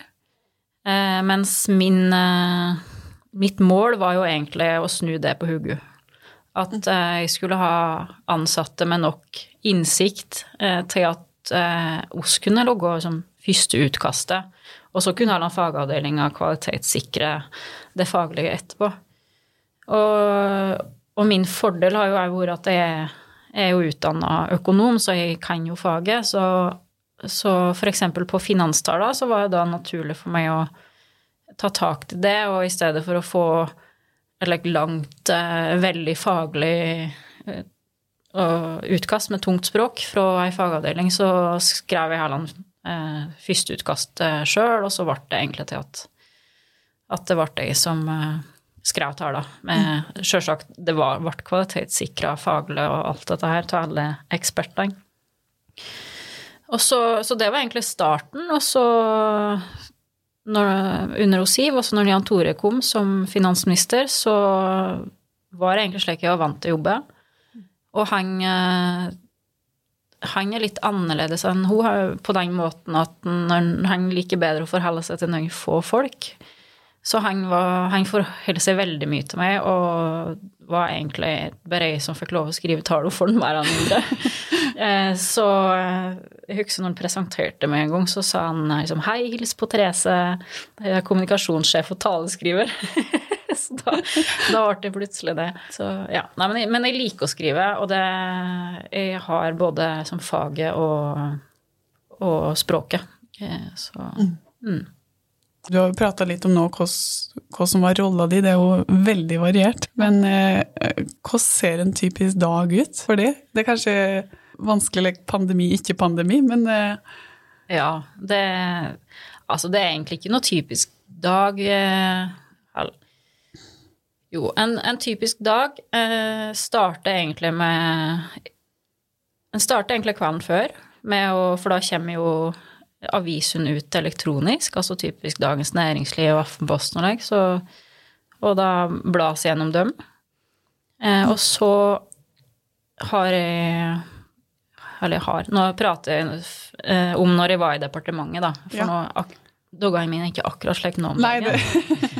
[SPEAKER 2] Eh, mens min, eh, mitt mål var jo egentlig å snu det på hodet. At eh, jeg skulle ha ansatte med nok innsikt eh, til at eh, oss kunne logge liksom, første utkastet. Og så kunne alle fagavdelinga kvalitetssikre det faglige etterpå. Og, og, min fordel har jo vært at jeg, er jo utdanna økonom, så jeg kan jo faget. Så, så f.eks. på finanstaler så var det da naturlig for meg å ta tak til det, og i stedet for å få et langt, eh, veldig faglig eh, utkast med tungt språk fra ei fagavdeling, så skrev jeg heller eh, førsteutkastet sjøl, og så ble det egentlig til at, at det ble jeg som eh, skrev tala. Sjølsagt, det var, ble kvalitetssikra faglig og alt dette her til alle ekspertene. Og så, så det var egentlig starten, og så når, under OSIV, og så når Jan Tore kom som finansminister, så var det egentlig slik jeg var vant til å jobbe. Og han, eh, han er litt annerledes enn hun på den måten at han liker bedre å forholde seg til noen få folk. Så han, var, han forholder seg veldig mye til meg, og var egentlig bare jeg som fikk lov å skrive tall for den mer enn. Eh, så eh, jeg husker når han presenterte meg en gang, så sa han liksom Hei, hils på Therese, jeg er kommunikasjonssjef og taleskriver. så da, da ble det plutselig det. Så, ja. Nei, men, jeg, men, jeg, liker å skrive, og det Jeg har både som faget og, og språket. Eh, så mm. mm.
[SPEAKER 3] Du har prata litt om nå hva, hva som var rolla di, det er jo veldig variert. Men eh, hvordan ser en typisk dag ut for det? Det er kanskje vanskelig pandemi, ikke pandemi, men eh.
[SPEAKER 2] Ja, det Altså, det er egentlig ikke noe typisk dag. Eh, jo, en, en typisk dag eh, starter egentlig med En starter egentlig kvelden før, å, for da kommer jo avisen ut elektronisk, altså typisk Dagens Næringsliv og Aftenposten og like, og da blas gjennom dem. Eh, og så har jeg Eller jeg har Nå prater jeg eh, om når jeg var i departementet, da. For ja. nå Dagene mine er ikke akkurat slik nå om dagen.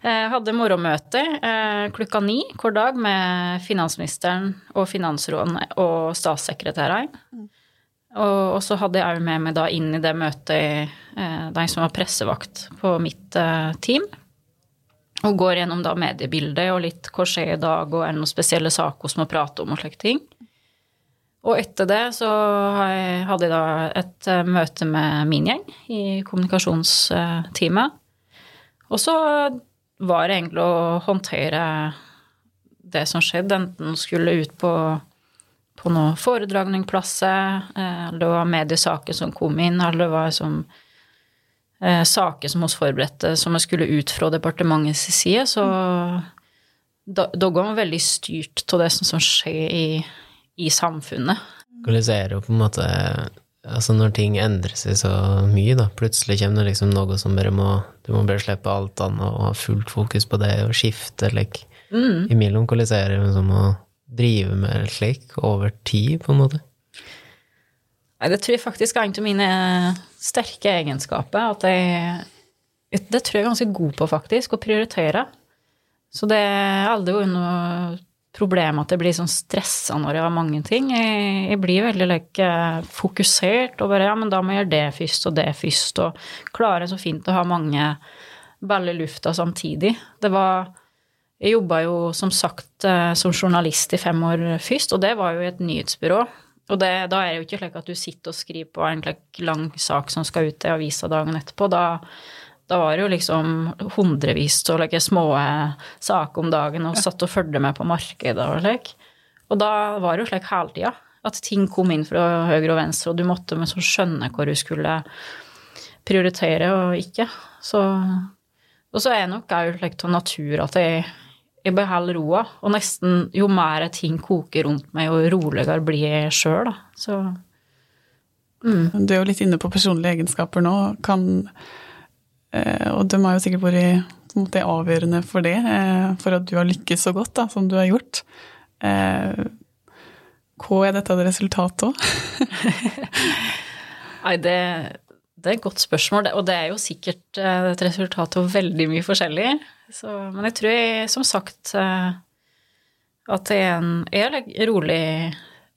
[SPEAKER 2] Eh, hadde morgenmøte eh, klokka ni hver dag med finansministeren og finansråden og statssekretærene. Mm. Og, så hadde jeg òg med meg da inn i det møtet eh, de som var pressevakt på mitt team. Og går gjennom da mediebildet og litt hva skjer i dag, og er det noen spesielle saker som må prate om og slike ting. Og etter det så hadde jeg da et møte med min gjeng i kommunikasjonsteamet. Og så var egentlig å håndtere det som skjedde, enten skulle ut på, på noen foredragningplasser, eh, eller det var mediesaker som kom inn, eller det var som eh, saker som vi forberedte som vi skulle ut fra departementets side, så da, da går man veldig styrt av det som skjer i, i samfunnet.
[SPEAKER 4] Hvordan er det på en måte Altså når ting endrer seg så mye, da, plutselig kommer det liksom noe som bare må Du må bare slippe alt annet og ha fullt fokus på det og skifte like, mm. imellom. Hvordan er det som å drive med slik over tid, på en måte?
[SPEAKER 2] Nei, det tror jeg faktisk er en av mine sterke egenskaper. At jeg Det tror jeg er ganske god på, faktisk, å prioritere. Så det er aldri noe problemet at jeg blir sånn stressa når jeg har mange ting. Jeg, jeg blir veldig like, fokusert og bare ja, men da må jeg gjøre det først og det først, og klare så fint å ha mange baller i lufta samtidig. Det var Jeg jobba jo som sagt eh, som journalist i fem år først, og det var jo i et nyhetsbyrå. Og det, da er det jo ikke slik at du sitter og skriver på en lang sak som skal ut i avisa dagen etterpå. Da da var det jo liksom hundrevis av like, små saker om dagen, og satt og fulgte med på markedet og slik. Og da var det jo slik hele tida. At ting kom inn fra høyre og venstre, og du måtte med sånn skjønne hvor du skulle prioritere og ikke. Så, og så er jeg nok òg slik av natur at jeg, jeg beholder roa. Og nesten jo mer ting koker rundt meg, jo roligere blir jeg sjøl, da. Så
[SPEAKER 3] mm. Du er jo litt inne på personlige egenskaper nå. Kan Eh, og de har jo sikkert vært måte avgjørende for det, eh, for at du har lykkes så godt da, som du har gjort. Eh, hva er dette et resultat av?
[SPEAKER 2] Nei, det, det, er et godt spørsmål, og det er jo sikkert et resultat av veldig mye forskjellig. Så, men jeg tror jeg, som sagt at jeg er en, jeg er rolig,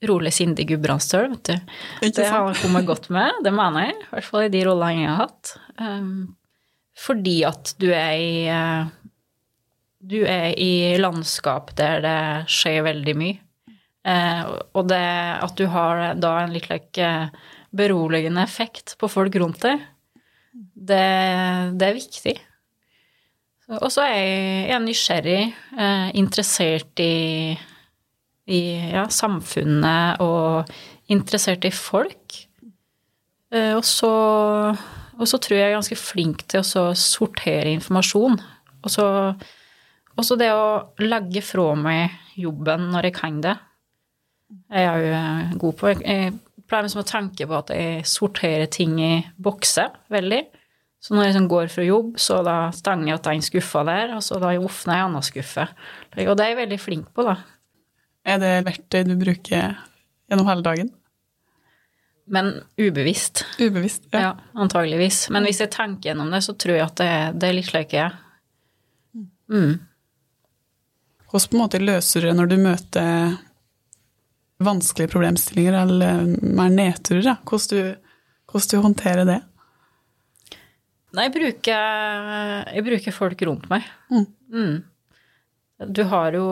[SPEAKER 2] rolig, sindig gudbrandsdøl, vet du. Det har kommet godt med, det mener jeg. I hvert fall i de rollene jeg har hatt. Um, fordi at du er i eh, Du er i landskap der det skjer veldig mye. Eh, og det at du har da en litt like, beroligende effekt på folk rundt deg, det, det er viktig. Og så er jeg, er nysgjerrig, eh, interessert i, i ja, samfunnet og interessert i folk. Og, så, og så tror jeg jeg er ganske flink til å sortere informasjon. Og så også det å legge fra meg jobben når jeg kan det, er jeg jo eh, god på. Jeg, jeg pleier liksom å tenke på at jeg sorterer ting i bokser veldig. Så når jeg liksom går fra jobb, så da stenger jeg igjen skuffa der, og så da åpner jeg en annen skuffe. Og det er jeg veldig flink på, da.
[SPEAKER 3] Er det verktøy du bruker gjennom hele dagen?
[SPEAKER 2] Men ubevisst.
[SPEAKER 3] Ubevisst?
[SPEAKER 2] Ja, antageligvis. Men hvis jeg tenker gjennom det, så tror jeg at det, det er litt slik jeg er. Mm.
[SPEAKER 3] Hvordan på en måte løser du det når du møter vanskelige problemstillinger eller mer nedturer? da? Hvordan du, hvordan du håndterer det?
[SPEAKER 2] Nei, jeg bruker, jeg bruker folk rundt meg.
[SPEAKER 3] Mm.
[SPEAKER 2] Mm. Du har jo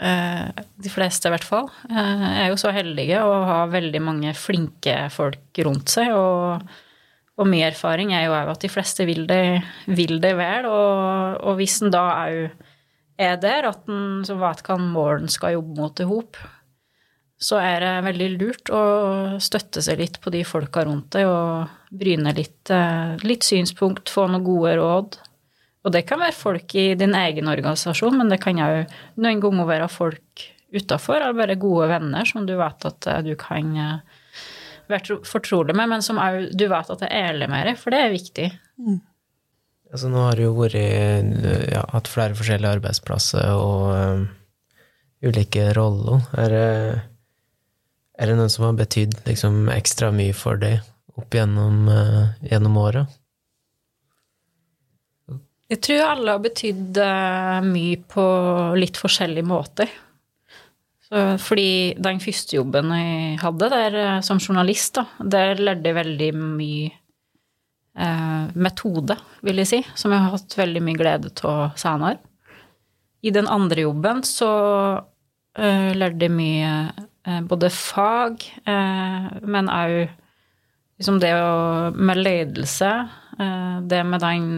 [SPEAKER 2] De fleste, i hvert fall, eh, er jo så heldige å ha veldig mange flinke folk rundt seg. Og, og min erfaring er jo òg at de fleste vil det, vil det vel. Og, og hvis en da òg er der, at en vet hva mål skal jobbe mot i hop, så er det veldig lurt å støtte seg litt på de folka rundt deg og bryne litt, eh, litt synspunkt, få noen gode råd. Og det kan være folk i din egen organisasjon, men det kan òg noen ganger være folk utafor, eller bare gode venner som du vet at eh, du kan eh, være fortrolig med, men som òg du vet at det er ærlig med deg, for det er viktig.
[SPEAKER 4] Altså, nå har du jo vært ja, hatt flere forskjellige arbeidsplasser og um, ulike roller. Er det, er det noen som har betydd liksom, ekstra mye for deg opp gjennom, uh, gjennom åra?
[SPEAKER 2] Jeg tror alle har betydd eh, mye på litt forskjellige måter. Så, fordi den første jobben jeg hadde der eh, som journalist, da, der lærte jeg veldig mye eh, metode, vil jeg si, som jeg har hatt veldig mye glede av senere. I den andre jobben så eh, lærte jeg mye eh, både fag, eh, men òg liksom det å, med ledelse, det med den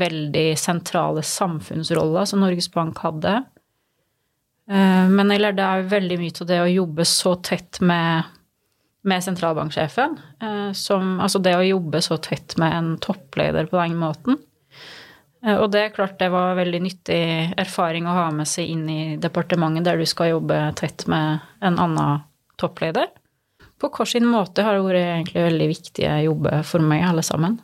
[SPEAKER 2] veldig sentrale samfunnsrolla som Norges Bank hadde. Eh, Men jeg lærte òg veldig mye av det å jobbe så tett med, med sentralbanksjefen. eh, Som, altså det å jobbe så tett med en toppleder på den måten. Eh, Og det er klart det var veldig nyttig erfaring å ha med seg inn i departementet der du skal jobbe tett med en annen toppleder. På hver sin måte har det vært egentlig veldig viktige jobber for meg, alle sammen.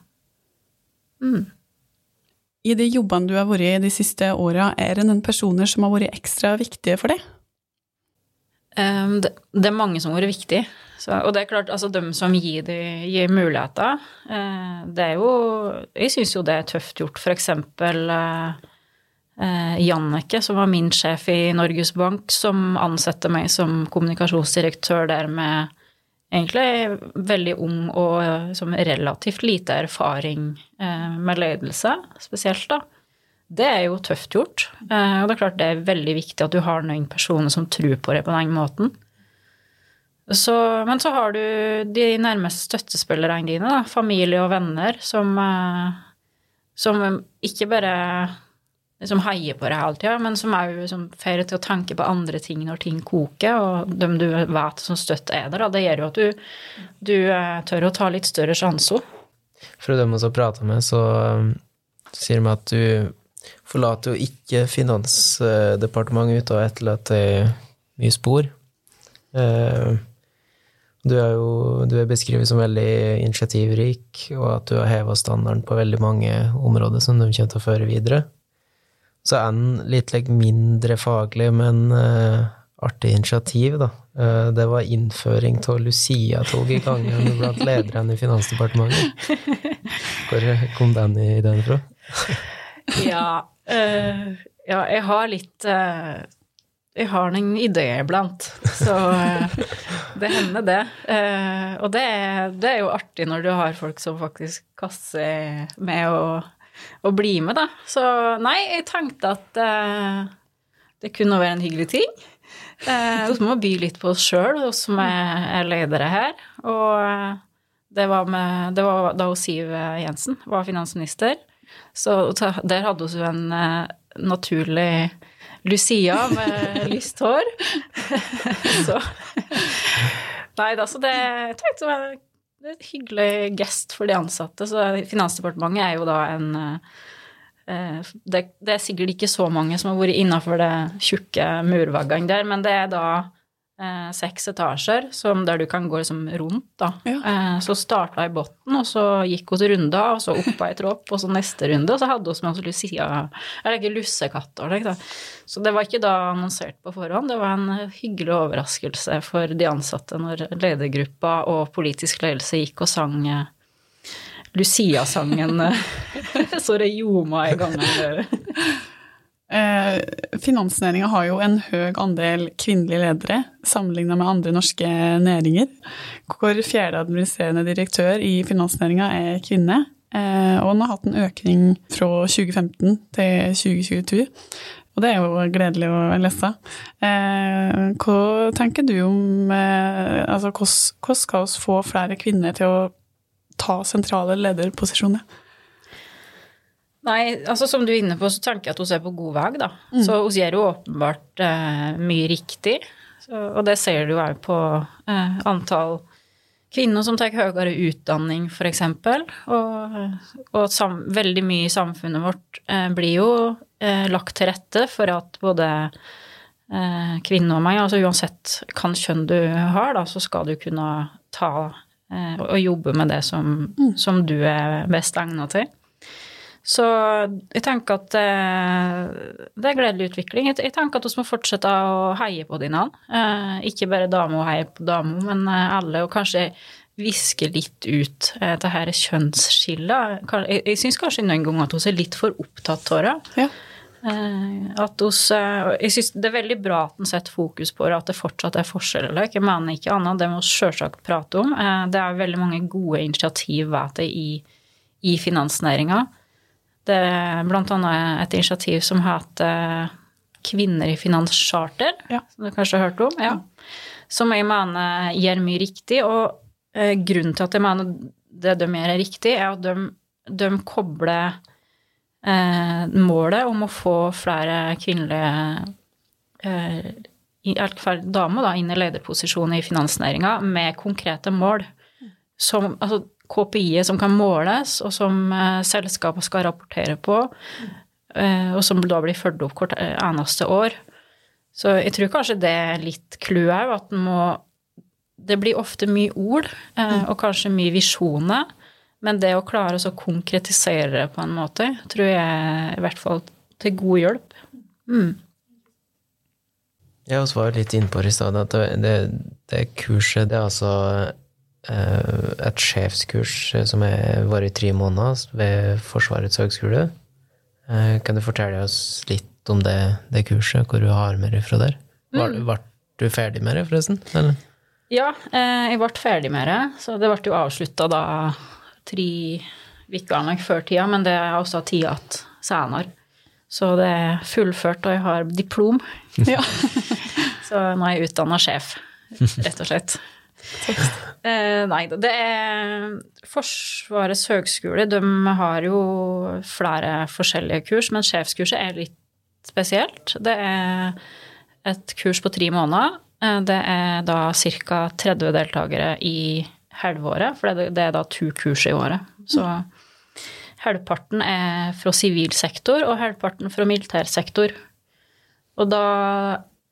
[SPEAKER 3] I de jobbene du har vært i de siste åra, er det noen personer som har vært ekstra viktige for deg?
[SPEAKER 2] Um, det, det er mange som har vært viktige. Så, og det er klart, altså de som gir, de, gir muligheter, Uh, det er jo Jeg syns jo det er tøft gjort. For eksempel eh, eh, som var min sjef i Norges Bank, som ansatte meg som kommunikasjonsdirektør der med egentlig veldig ung og eh, som relativt lite erfaring eh, med ledelse, spesielt, da. Det er jo tøft gjort. Eh, og det er klart det er veldig viktig at du har noen personer som tror på det på den måten. Så, men så har du de nærmeste støttespillerne dine, da, familie og venner, som, som ikke bare liksom heier på deg hele tida, men som òg liksom, får deg til å tanke på andre ting når ting koker, og dem du vet som støtt er der. Det gjør jo at du, du eh, tør å ta litt større sjanser.
[SPEAKER 4] For dem vi har prata med, så um, sier de at du forlater jo ikke Finansdepartementet uten å etterlate mye spor. Eh, Du er jo du er beskrevet som veldig initiativrik, og at du har heva standarden på veldig mange områder som de kommer til å føre videre. Så er den litt like, mindre faglig, men uh, artig initiativ, da. Uh, det var innføring av Lucia-tog i gangen blant lederne i Finansdepartementet. Hvor kom den ideen fra?
[SPEAKER 2] Ja, uh, ja, jeg har litt jeg har noen ideer iblant. Så det hender, det. Og det er, det er, jo artig når du har folk som faktisk kaster med å, å, bli med, da. Så nei, jeg tenkte at eh, det kunne være en hyggelig ting. Eh, så må vi by litt på oss sjøl, oss som er, er ledere her. Og det var, med, det var da Siv Jensen var finansminister. Så der hadde vi en naturlig Lucia med lyst hår. så Nei da, så det jeg tenkte det er et hyggelig gest for de ansatte. Så Finansdepartementet er jo da en eh, det, er sikkert ikke så mange som har vært innafor det tjukke murveggene der, men det er da eh, seks etasjer som, der du kan gå liksom rundt, da. Ja. Eh, så starta i bunnen, og så gikk vi runder, og så opp ei tropp, og så neste runde, og så hadde vi med oss Lucia Eller ikke lussekatter, da. Så det var ikke da annonsert på forhånd. Det var en hyggelig overraskelse for de ansatte når ledergruppa og politisk ledelse gikk og sang eh, Lucia-sangen eh, så det ljoma i gangen.
[SPEAKER 3] Eh, Finansnæringa har jo en høy andel kvinnelige ledere sammenlignet med andre norske næringer. Hvor fjerde administrerende direktør i finansnæringa er kvinne. Eh, og den har hatt en økning fra 2015 til 2022. Og det er jo gledelig å lese. Eh, hva tenker du om altså, Hvordan skal vi få flere kvinner til å ta sentrale lederposisjoner?
[SPEAKER 2] Nei, altså som du er inne på, så tenker jeg at hun er på god vei, da. Mm. Så hun gjør jo åpenbart eh, mye riktig. Så, og det ser du òg på eh, antall kvinner som tar høyere utdanning, f.eks. Og, og sam, veldig mye i samfunnet vårt eh, blir jo eh, lagt til rette for at både eh, kvinner og meg, altså uansett hvilket kjønn du har, da, så skal du kunne ta eh, og jobbe med det som, mm. som du er best egnet til. Så jeg tenker at eh, det er gledelig utvikling. Jeg tenker at vi må fortsette å heie på hverandre. Eh, ikke bare damer og heie på damer, men eh, alle, og kanskje viske litt ut det her kjønnsskillet. Jeg, syns kanskje noen ganger at vi er litt for opptatt av det. Ja. Eh, at hos, jeg synes Det er veldig bra at en setter fokus på det, at det fortsatt er forskjeller. Jeg mener ikke annet, det må vi selvsagt prate om. Det er veldig mange gode initiativ vet jeg, i, i finansnæringa. Det er annet et initiativ som heter Kvinner i finanscharter, ja. som du kanskje har hørt om? Ja. Som jeg mener gjør mye riktig. Og eh, grunnen til at jeg mener det de gjør er riktig, er at de, de kobler eh, målet om å få flere kvinnelige eh, fall damer da, inn i lederposisjoner i finansnæringa med konkrete mål. Som, altså, KPI-et som kan måles, og som eh, selskapet skal rapportere på, eh, og som da blir fulgt opp hvert eh, eneste år. Så jeg tror kanskje det er litt clouet òg, at en må Det blir ofte mye ord, og kanskje mye visjoner, men det å klare å konkretisere det på en måte, tror jeg i hvert fall til god hjelp. Mm.
[SPEAKER 4] Jeg var litt innpå i stad, at det, det, det kurset det er altså Eh, et sjefskurs som som varer i tre måneder ved Forsvarets høgskole. Eh, kan du fortelle oss litt om det, det kurset, hvor du har med deg fra der? Mm. Ble du ferdig med det, forresten? Eller?
[SPEAKER 2] Ja, jeg ble ferdig med det. Så det ble jo avslutta da tre uker før tida, men det er også tida igjen senere. Så det er fullført, og jeg har diplom. Ja. så nå er jeg utdanna sjef, rett og slett. Eh, nei da. Det er Forsvarets høgskole. De har jo flere forskjellige kurs, men sjefskurset er litt spesielt. Det er et kurs på tre måneder. Eh, det er da ca. 30 deltakere i halvåret, for det er da to kurs i året. Så halvparten er fra sivil sektor, og halvparten fra militær sektor. Og da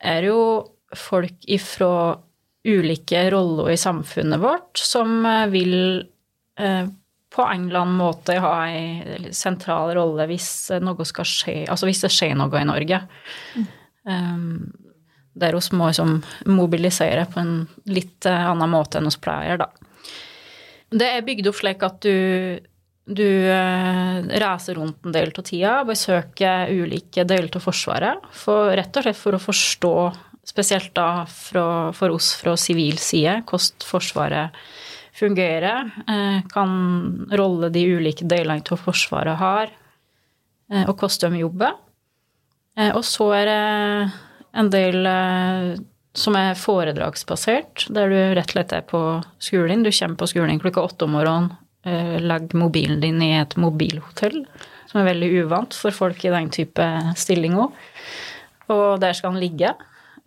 [SPEAKER 2] er det jo folk ifra ulike roller i samfunnet vårt som eh, vil eh, på en eller annen måte ha en sentral rolle hvis noe skal skje, altså hvis det skjer noe i Norge. Mm. Um, der vi må liksom mobilisere på en litt annen måte enn vi pleier, da. Det er bygd opp slik at du du eh, reiser rundt en del av tida, besøker ulike deler av Forsvaret, for, rett og slett for å forstå, spesielt da fra, for oss fra sivil side, hvordan Forsvaret fungerer, eh, kan rolle de ulike delene av Forsvaret har, eh, og hvordan de jobber. Eh, og så er det en del som er foredragsbasert, der du rett og slett er på skolen. Du kommer på skolen klokka åtte om morgenen, legger mobilen din i et mobilhotell, som er veldig uvant for folk i den type stillinger. Og der skal han ligge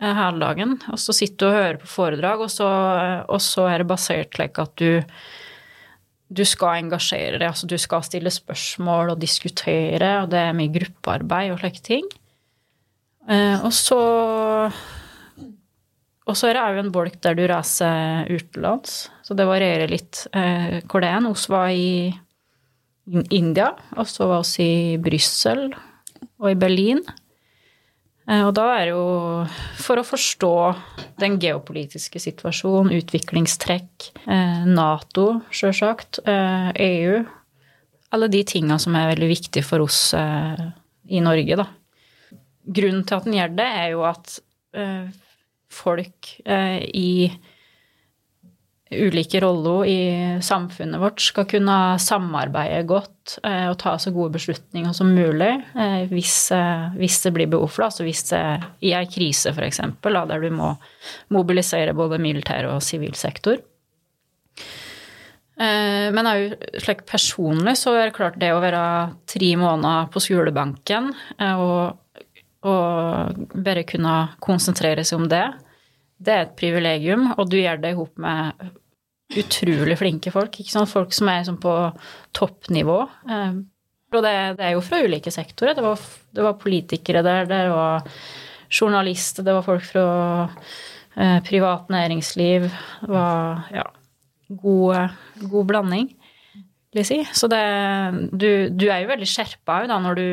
[SPEAKER 2] hele dagen. Og så sitter du og hører på foredrag, og så, og så er det basert slik at du du skal engasjere deg, altså du skal stille spørsmål og diskutere, og det er mye gruppearbeid og slike ting. Og så og så er det òg en bolk der du reiser utenlands, så det varierer litt eh, hvor det er. Vi var i India, og så var vi i Brussel og i Berlin. Eh, og da er det jo for å forstå den geopolitiske situasjonen, utviklingstrekk, eh, Nato, sjølsagt, eh, EU Alle de tinga som er veldig viktige for oss i Norge, da. Grunnen til at den gjør det, er jo at folk i ulike roller i samfunnet vårt skal kunne samarbeide godt eh, og ta så gode beslutninger som mulig eh, hvis, hvis, det blir behov for det. Altså hvis det i ei krise, f.eks., der du må mobilisere både militær og sivil sektor. Men òg slik personlig så er det klart det å være tre måneder på skolebenken og og bare kunne konsentrere seg om det, det er et privilegium, og du gjør det i med utrolig flinke folk. Folk som er sånn på toppnivå. Eh, og det, er jo fra ulike sektorer. Det var, det var, politikere der, det var journalister, det var folk fra eh, privat næringsliv. Det var ja, god, god blanding, vil jeg si. Så det, du, du er jo veldig skjerpa da når du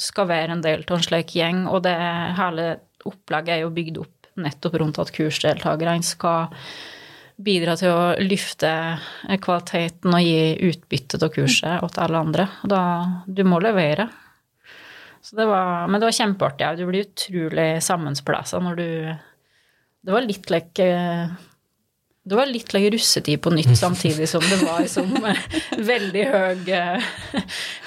[SPEAKER 2] skal være en del av en slik gjeng, og det hele opplegget er jo bygd opp nettopp rundt at kursdeltakerne skal bidra til å løfte kvaliteten og gi utbytte av kurset til alle andre. Da Du må levere. Det var, men det var kjempeartig. Du blir utrolig sammensplassa når du Det var litt like det var litt like russetid på nytt, samtidig som det var som veldig høy,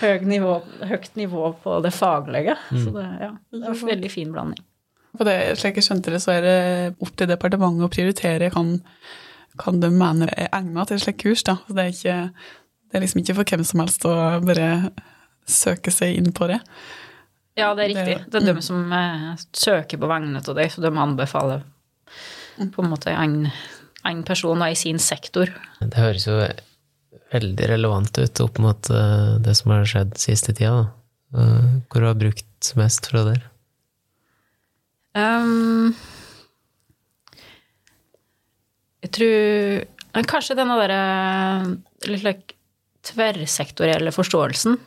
[SPEAKER 2] høy nivå, høyt nivå på det faglige. Så det, ja, det var en veldig fin blanding.
[SPEAKER 3] For det, slik jeg skjønte det, så er det opp til departementet å prioritere kan, kan de mener er egnet til et slikt kurs. Da. Så det er, ikke, det er liksom ikke for hvem som helst å bare søke seg inn på det.
[SPEAKER 2] Ja, det er riktig. Det er mm. de som eh, søker på vegne av deg, så de anbefaler på en måte en en person i sin sektor.
[SPEAKER 4] Det høres jo veldig relevant ut opp mot uh, det som har skjedd siste tida. Uh, hvor du har brukt mest fra der? Um,
[SPEAKER 2] jeg tror kanskje denne derre litt like, tverrsektorielle forståelsen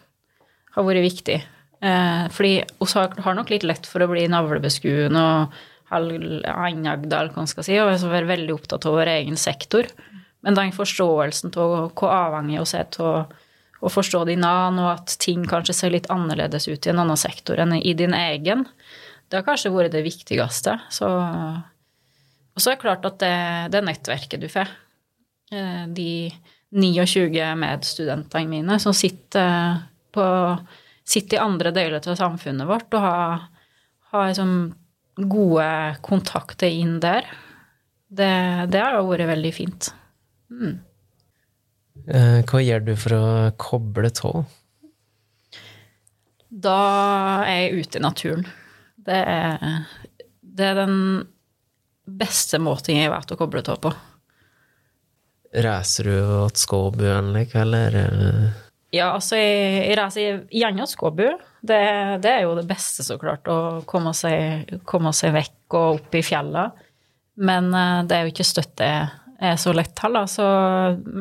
[SPEAKER 2] har vært viktig. Uh, fordi vi har nok litt lett for å bli navlebeskuende og halvannagda, eller hva man skal si, og er veldig opptatt av vår egen sektor. Men den forståelsen av hvor avhengig vi er av å forstå din annen, og at ting kanskje ser litt annerledes ut i en annen sektor enn i din egen, det har kanskje vært det viktigste. Så, og så er det klart at det, det nettverket du får, eh, de 29 medstudentene mine som sitter, på, sitter i andre deler av samfunnet vårt og har, har liksom gode kontakter inn der. Det, det har vært veldig fint. Mm.
[SPEAKER 4] Eh, hva gjør du for å koble tå?
[SPEAKER 2] Da er jeg ute i naturen. Det er, det er den beste måten jeg vet å koble av på.
[SPEAKER 4] Reiser du til Skåbu eller?
[SPEAKER 2] Ja, altså, jeg, jeg reiser gjerne til Skåbu. Det, det, er jo det beste, så klart, å komme seg, komme seg vekk og opp i fjella. Men eh, det er jo ikke støtt det er så lett heller. Så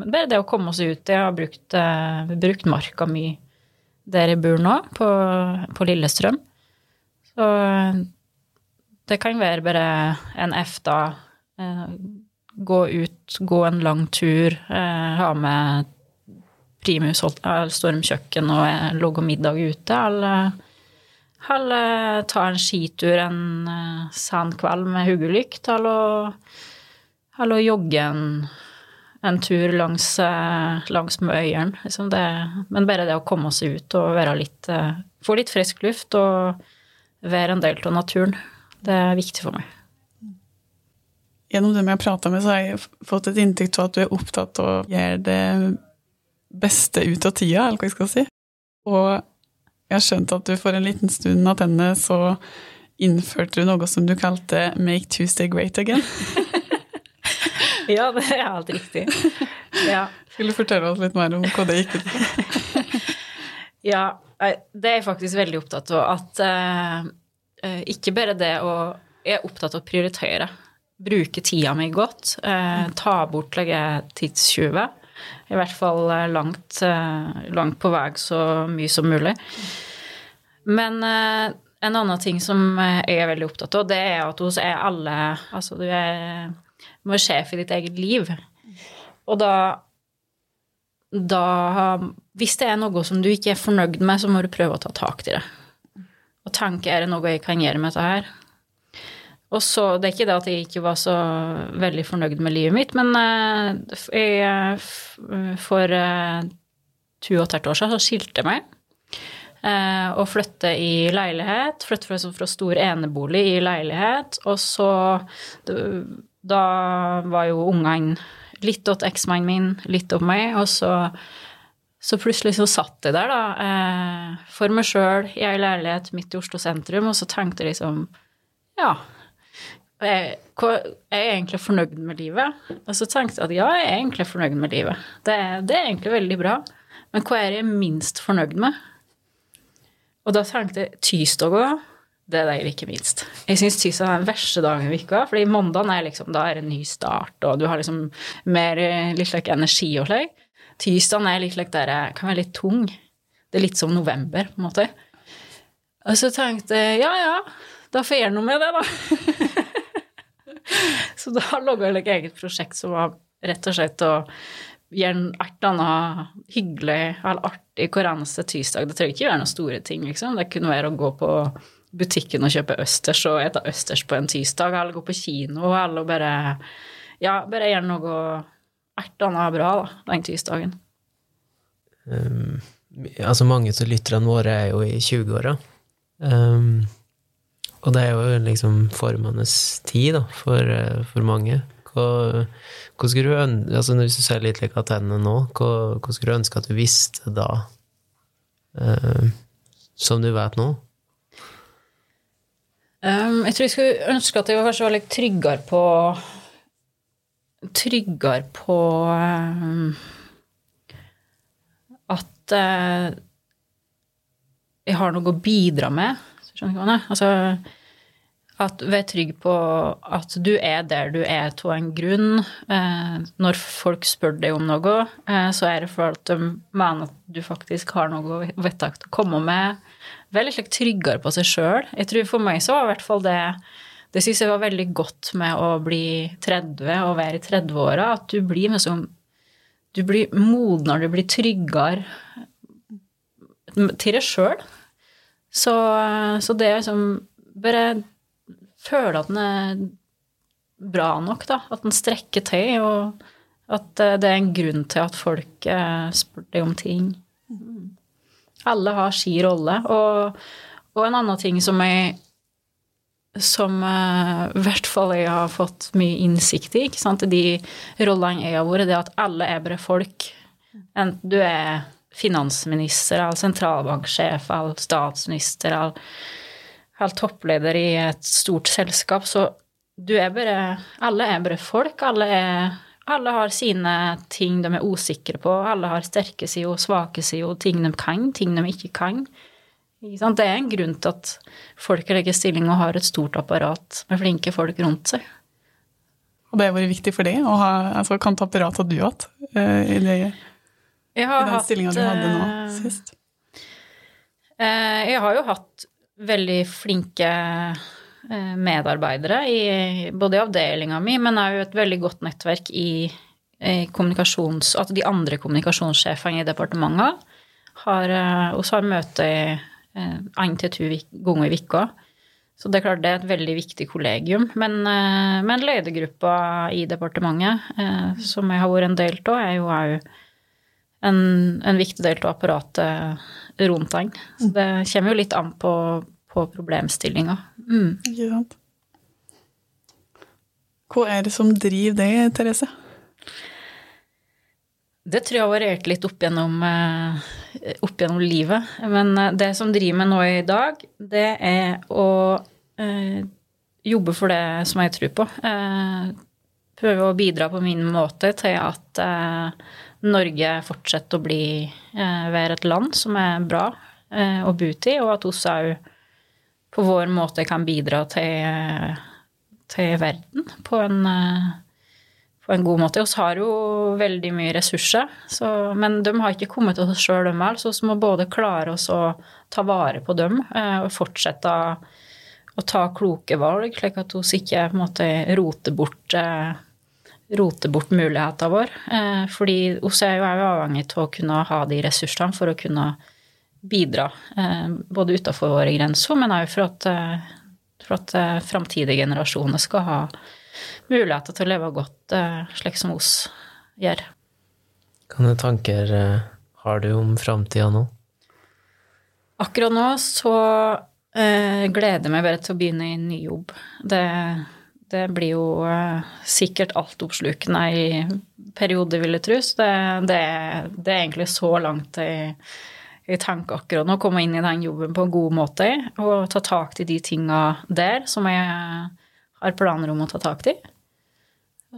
[SPEAKER 2] bare det å komme seg ut Jeg har brukt, uh, brukt marka mye der jeg bor nå, på, på Lillestrøm. Så det kan være bare en F, da. gå ut, gå en lang tur, uh, ha med primus, stormkjøkken og logge middag ute, eller, eller ta en skitur en sen kveld med hodelykt, eller, eller jogge en, en tur langs, langs øyene. Liksom men bare det å komme seg ut og litt Få litt frisk luft og være en del av naturen, det er viktig for meg.
[SPEAKER 3] Gjennom dem jeg har prata med, så har jeg fått et inntrykk av at du er opptatt av å gjøre det beste ut av tida, eller hva jeg skal si. Og jeg har skjønt at du for en liten stund attende så innførte du noe som du kalte 'Make Tuesday Great Again'.
[SPEAKER 2] ja, det er helt riktig. Ja.
[SPEAKER 3] Vil du fortelle oss litt mer om hva det gikk ut på?
[SPEAKER 2] ja, det er jeg faktisk veldig opptatt av. At uh, ikke bare det å Jeg er opptatt av å prioritere. Bruke tida mi godt. Uh, ta bort tidstyver. I hvert fall langt, uh, langt på vei så mye som mulig. Men en annen ting som jeg er veldig opptatt av, det er at hos er alle Altså, du er, du er sjef i ditt eget liv. Og da da Hvis det er noe som du ikke er fornøyd med, så må du prøve å ta tak i det. Og tenke er det noe jeg kan gjøre med dette her? Og så, Det er ikke det at jeg ikke var så veldig fornøyd med livet mitt, men uh, jeg, for uh, to og et halvt år siden så skilte jeg meg. Og flytte i leilighet. Flytte fra, fra stor enebolig i leilighet. Og så Da var jo ungene litt åt eksmannen min, litt om meg, og så så plutselig så satt jeg der, da, for meg sjøl i ei leilighet midt i Oslo sentrum, og så tenkte jeg liksom Ja, jeg, jeg er egentlig fornøyd med livet. Og så tenkte jeg at ja, jeg er egentlig fornøyd med livet. Det det er egentlig veldig bra. Men hva er jeg minst fornøyd med? Og da tenkte jeg tirsdager, det er det liker minst. Jeg syns tirsdag er den verste dagen i uka, fordi mandagen er liksom, da er det en ny start, og du har liksom mer litt like energi og slik. Tirsdagen er litt like der, kan være litt tung. Det er litt som november, på en måte. Og så tenkte jeg ja, ja, da får jeg gjøre noe med det, da. Så da logga jeg et eget prosjekt som var rett og slett å gjøre et annet hyggelig eller artig hver eneste tirsdag. Det trenger ikke være noen store ting, liksom. Det kunne være å gå på butikken og kjøpe østers og ete østers på en tirsdag, eller gå på kino, eller bare Ja, bare gjøre noe et annet bra da, den tirsdagen.
[SPEAKER 4] Um, altså, mange av lytterne våre er jo i 20-åra. Um, og det er jo liksom formende tid da, for, eh, for mange. Hva, hva skulle du ønske, altså Hvis du ser litt like tennene nå, hva, hva, skulle du ønske at du visste da, eh, som du vet nå?
[SPEAKER 2] Um, jeg tror jeg skulle ønske at jeg kanskje var litt tryggere på Tryggere på um, at uh, jeg har noe å bidra med. Skjønner du hva jeg mener? Altså, at vær trygg på at du er der du er av en grunn. Eh, når folk spør deg om noe, eh, så er det for at de mener at du faktisk har noe vedtak å komme med. Vær litt tryggere på seg sjøl. Jeg tror for meg så var i hvert fall det Det syns jeg var veldig godt med å bli 30 og være i 30-åra, at du blir liksom Du blir modnere, du blir tryggere til deg sjøl. Så, så det er liksom Bare føle at den er bra nok, da. At den strekker til, og at eh, det er en grunn til at folk eh, spør deg om ting. Alle har si rolle. Og, og, en annen ting som jeg som uh, i hvert fall jeg har fått mye innsikt i, ikke sant, de rollene jeg har vært, det er at alle er bare folk. Enten du er finansminister eller sentralbanksjef eller statsminister eller helt toppleder i et stort selskap, så du er bare Alle er bare folk. Alle, er, alle har sine ting de er usikre på. Alle har sterke sider og svake sider, ting de kan, ting de ikke kan. Ikke det er en grunn til at folk legger stilling og har et stort apparat med flinke folk rundt seg.
[SPEAKER 3] Og det har vært viktig for deg å ha altså, Hvilket apparat har du hatt uh, i, det, i den stillinga du hadde nå eh, sist?
[SPEAKER 2] Uh, jeg har jo hatt veldig flinke eh, medarbeidere, i, både i avdelinga mi, men òg et veldig godt nettverk i, kommunikasjons... At de andre kommunikasjonssjefene i departementet har også har møte én til to ganger i uka. Så det er klart det er et veldig viktig kollegium. Men, men ledergruppa i departementet, som jeg har vært en del av, er jo òg en, en, viktig del av apparatet rundt den. Så det kommer jo litt an på, på problemstillinga. Mm.
[SPEAKER 3] Ikke sant. Hva er det som driver det, Therese?
[SPEAKER 2] Det tror jeg har variert litt opp gjennom, eh, opp gjennom, livet. Men eh, det som driver meg nå i dag, det er å eh, jobbe for det som jeg tror på. Eh, prøve å bidra på min måte til at eh, Norge fortsetter å bli, eh, være et land som er bra å bo i, og at oss òg på vår måte kan bidra til til verden på en, eh, på en god måte. Vi har jo veldig mye ressurser, så, men de har ikke kommet til oss sjøl, de heller. Så vi må både klare oss å ta vare på dem eh, og fortsette å ta kloke valg, slik at vi ikke på en måte roter bort, eh, roter bort mulighetene våre. Fordi OCEU er jo avhengig av å kunne ha de ressursene for å kunne bidra, både utenfor våre grenser, men òg for at for at uh, framtidige generasjoner skal ha muligheter til å leve godt eh, slik som oss gjør.
[SPEAKER 4] Hvilke tanker uh, har du om framtida nå?
[SPEAKER 2] Akkurat nå så gleder jeg meg bare til å begynne i ny jobb. Det, det blir jo sikkert altoppslukende i perioder, vil jeg tro. Så det, det, det, er egentlig så langt i, i tanke akkurat nå å komme inn i den jobben på en god måte og ta tak i de tinga der som jeg har planer om å ta tak i.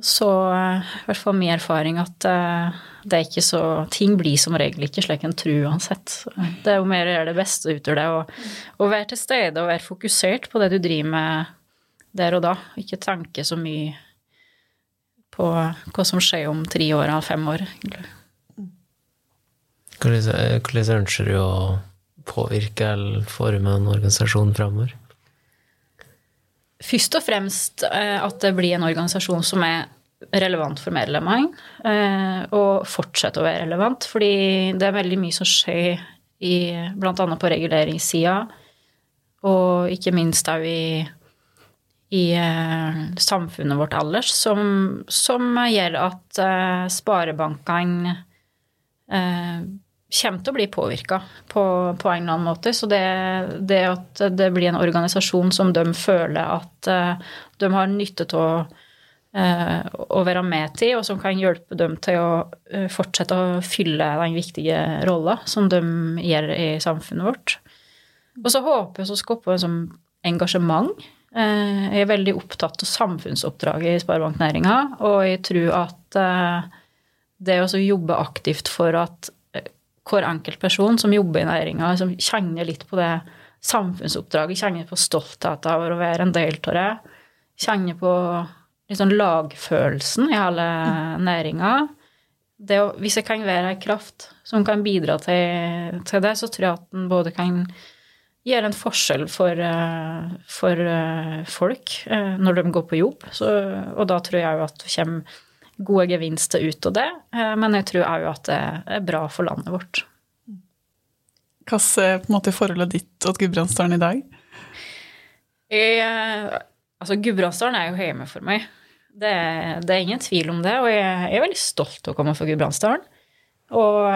[SPEAKER 2] Så i hvert fall min erfaring at eh, det er ikke så Ting blir som regel ikke slik en tror uansett. Det er jo mer å gjøre det beste ut av det og være til stede og være fokusert på det du driver med der og da. Ikke tenke så mye på hva som skjer om tre år eller fem år. egentlig.
[SPEAKER 4] Hvordan ønsker du å påvirke eller forme en organisasjon framover?
[SPEAKER 2] Først og fremst eh, at det blir en organisasjon som er relevant for medlemmene, eh, og fortsetter å være relevant. Fordi det er veldig mye som skjer i, annet på reguleringssida, og ikke minst òg i, i uh, samfunnet vårt ellers, som, som gjør at uh, sparebankene uh, kommer til å bli påvirka på, på, en eller annen måte. Så det, det, at det blir en organisasjon som de føler at de har nytte av å være med til, og som kan hjelpe dem til å fortsette å fylle den viktige rolla som de gjør i samfunnet vårt. Og så håper jeg å skape en sånn engasjement. Jeg er veldig opptatt av samfunnsoppdraget i sparebanknæringa, og jeg tror at det å jobbe aktivt for at hver enkelt person som jobber i næringa, som kjenner litt på det samfunnsoppdraget, kjenner på stoltheten over å være en del av det, kjenner på sånn lagfølelsen i hele næringa. Hvis jeg kan være en kraft som kan bidra til, til, det, så tror jeg at den både kan gjøre en forskjell for, eh, for eh, folk eh, når de går på jobb. Så, og da tror jeg jo at det kommer gode gevinster ut av det, men jeg tror òg at det er bra for landet vårt.
[SPEAKER 3] Hva er på en måte forholdet ditt til Gudbrandsdalen i dag?
[SPEAKER 2] Jeg, altså Gudbrandsdalen er jo hjemme for meg. Det, det, er ingen tvil om det, og jeg, jeg er veldig stolt av å komme fra Gudbrandsdalen. Og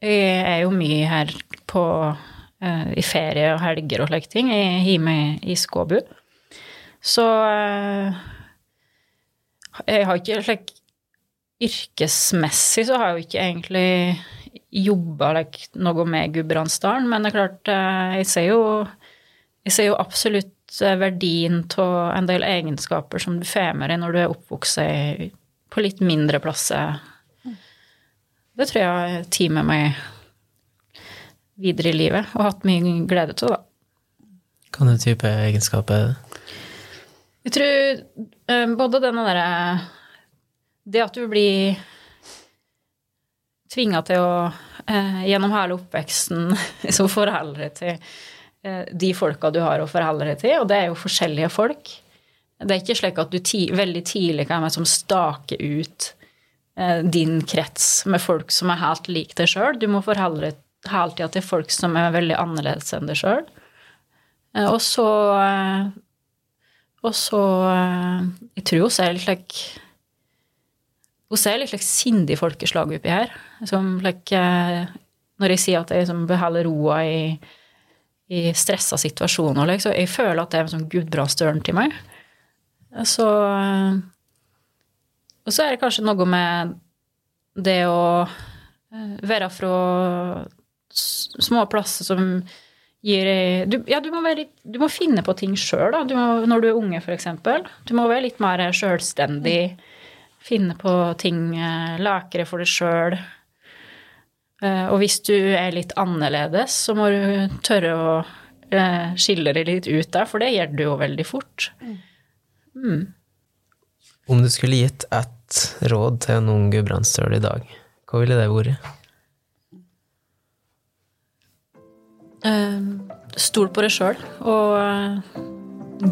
[SPEAKER 2] jeg er jo mye her på, i ferie og helger og slike ting, hjemme i Skåbu. Så jeg har ikke slik Yrkesmessig så har jeg jo ikke egentlig jobba like, noe med Gudbrandsdalen, men det er klart, eh, jeg ser jo, jeg ser jo absolutt eh, verdien av en del egenskaper som du får med deg når du er oppvokst på litt mindre plasser. Det tror jeg teamet tar med meg videre i livet, og hatt mye glede av, da.
[SPEAKER 4] Hvilken type egenskaper er det?
[SPEAKER 2] Jeg tror um, både denne derre Det at du blir tvinga til å uh, gjennom hele oppveksten som foreldre til de folka du har å forholde deg til, og det er jo forskjellige folk. Det er ikke slik at du ti veldig tidlig kan være som stake ut eh, din krets med folk som er helt lik deg sjøl. Du må forholde deg hele tida til folk som er veldig annerledes enn deg sjøl. Eh, og så eh, Og så eh, Jeg tror hun er litt like Hun er litt like sindig folkeslag oppi her. Som like Når jeg sier at jeg liksom beholder roa i, i stressa situasjoner, liksom, jeg føler at det er en sånn gudbrandsdøren til meg. Så Og så er det kanskje noe med det å være fra små plasser som gir du, Ja, du må, litt, du må finne på ting sjøl, når du er unge, eksempel. Du må være litt mer sjølstendig. Finne på ting, lakere for deg sjøl. Og hvis du er litt annerledes, så må du tørre å eh, skille deg litt ut der, for det gjør du jo veldig fort.
[SPEAKER 4] Om du skulle gitt ett råd til en ung gudbrandsdøl i dag, hva ville det vært?
[SPEAKER 2] Stol på deg sjøl, og eh,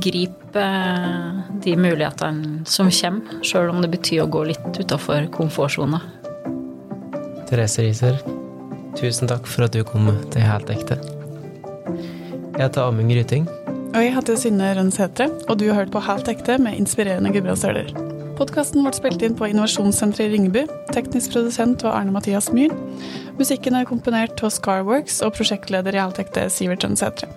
[SPEAKER 2] grip eh, de mulighetene som kommer, sjøl om det betyr å gå litt utafor komfortsona.
[SPEAKER 4] Therese Riiser, tusen takk for at du kom til Helt ekte. Jeg heter Amund Gryting.
[SPEAKER 3] Og jeg heter Synne Rønnsætre, og du har hørt på Helt ekte med inspirerende gudbrandsdøler. Podkasten ble spilt inn på Innovasjonssenteret i Ringebu. Teknisk produsent var Arne Mathias Myhr. Musikken er komponert av Scarworks, og prosjektleder i Altec er Sivert Rønnsætre.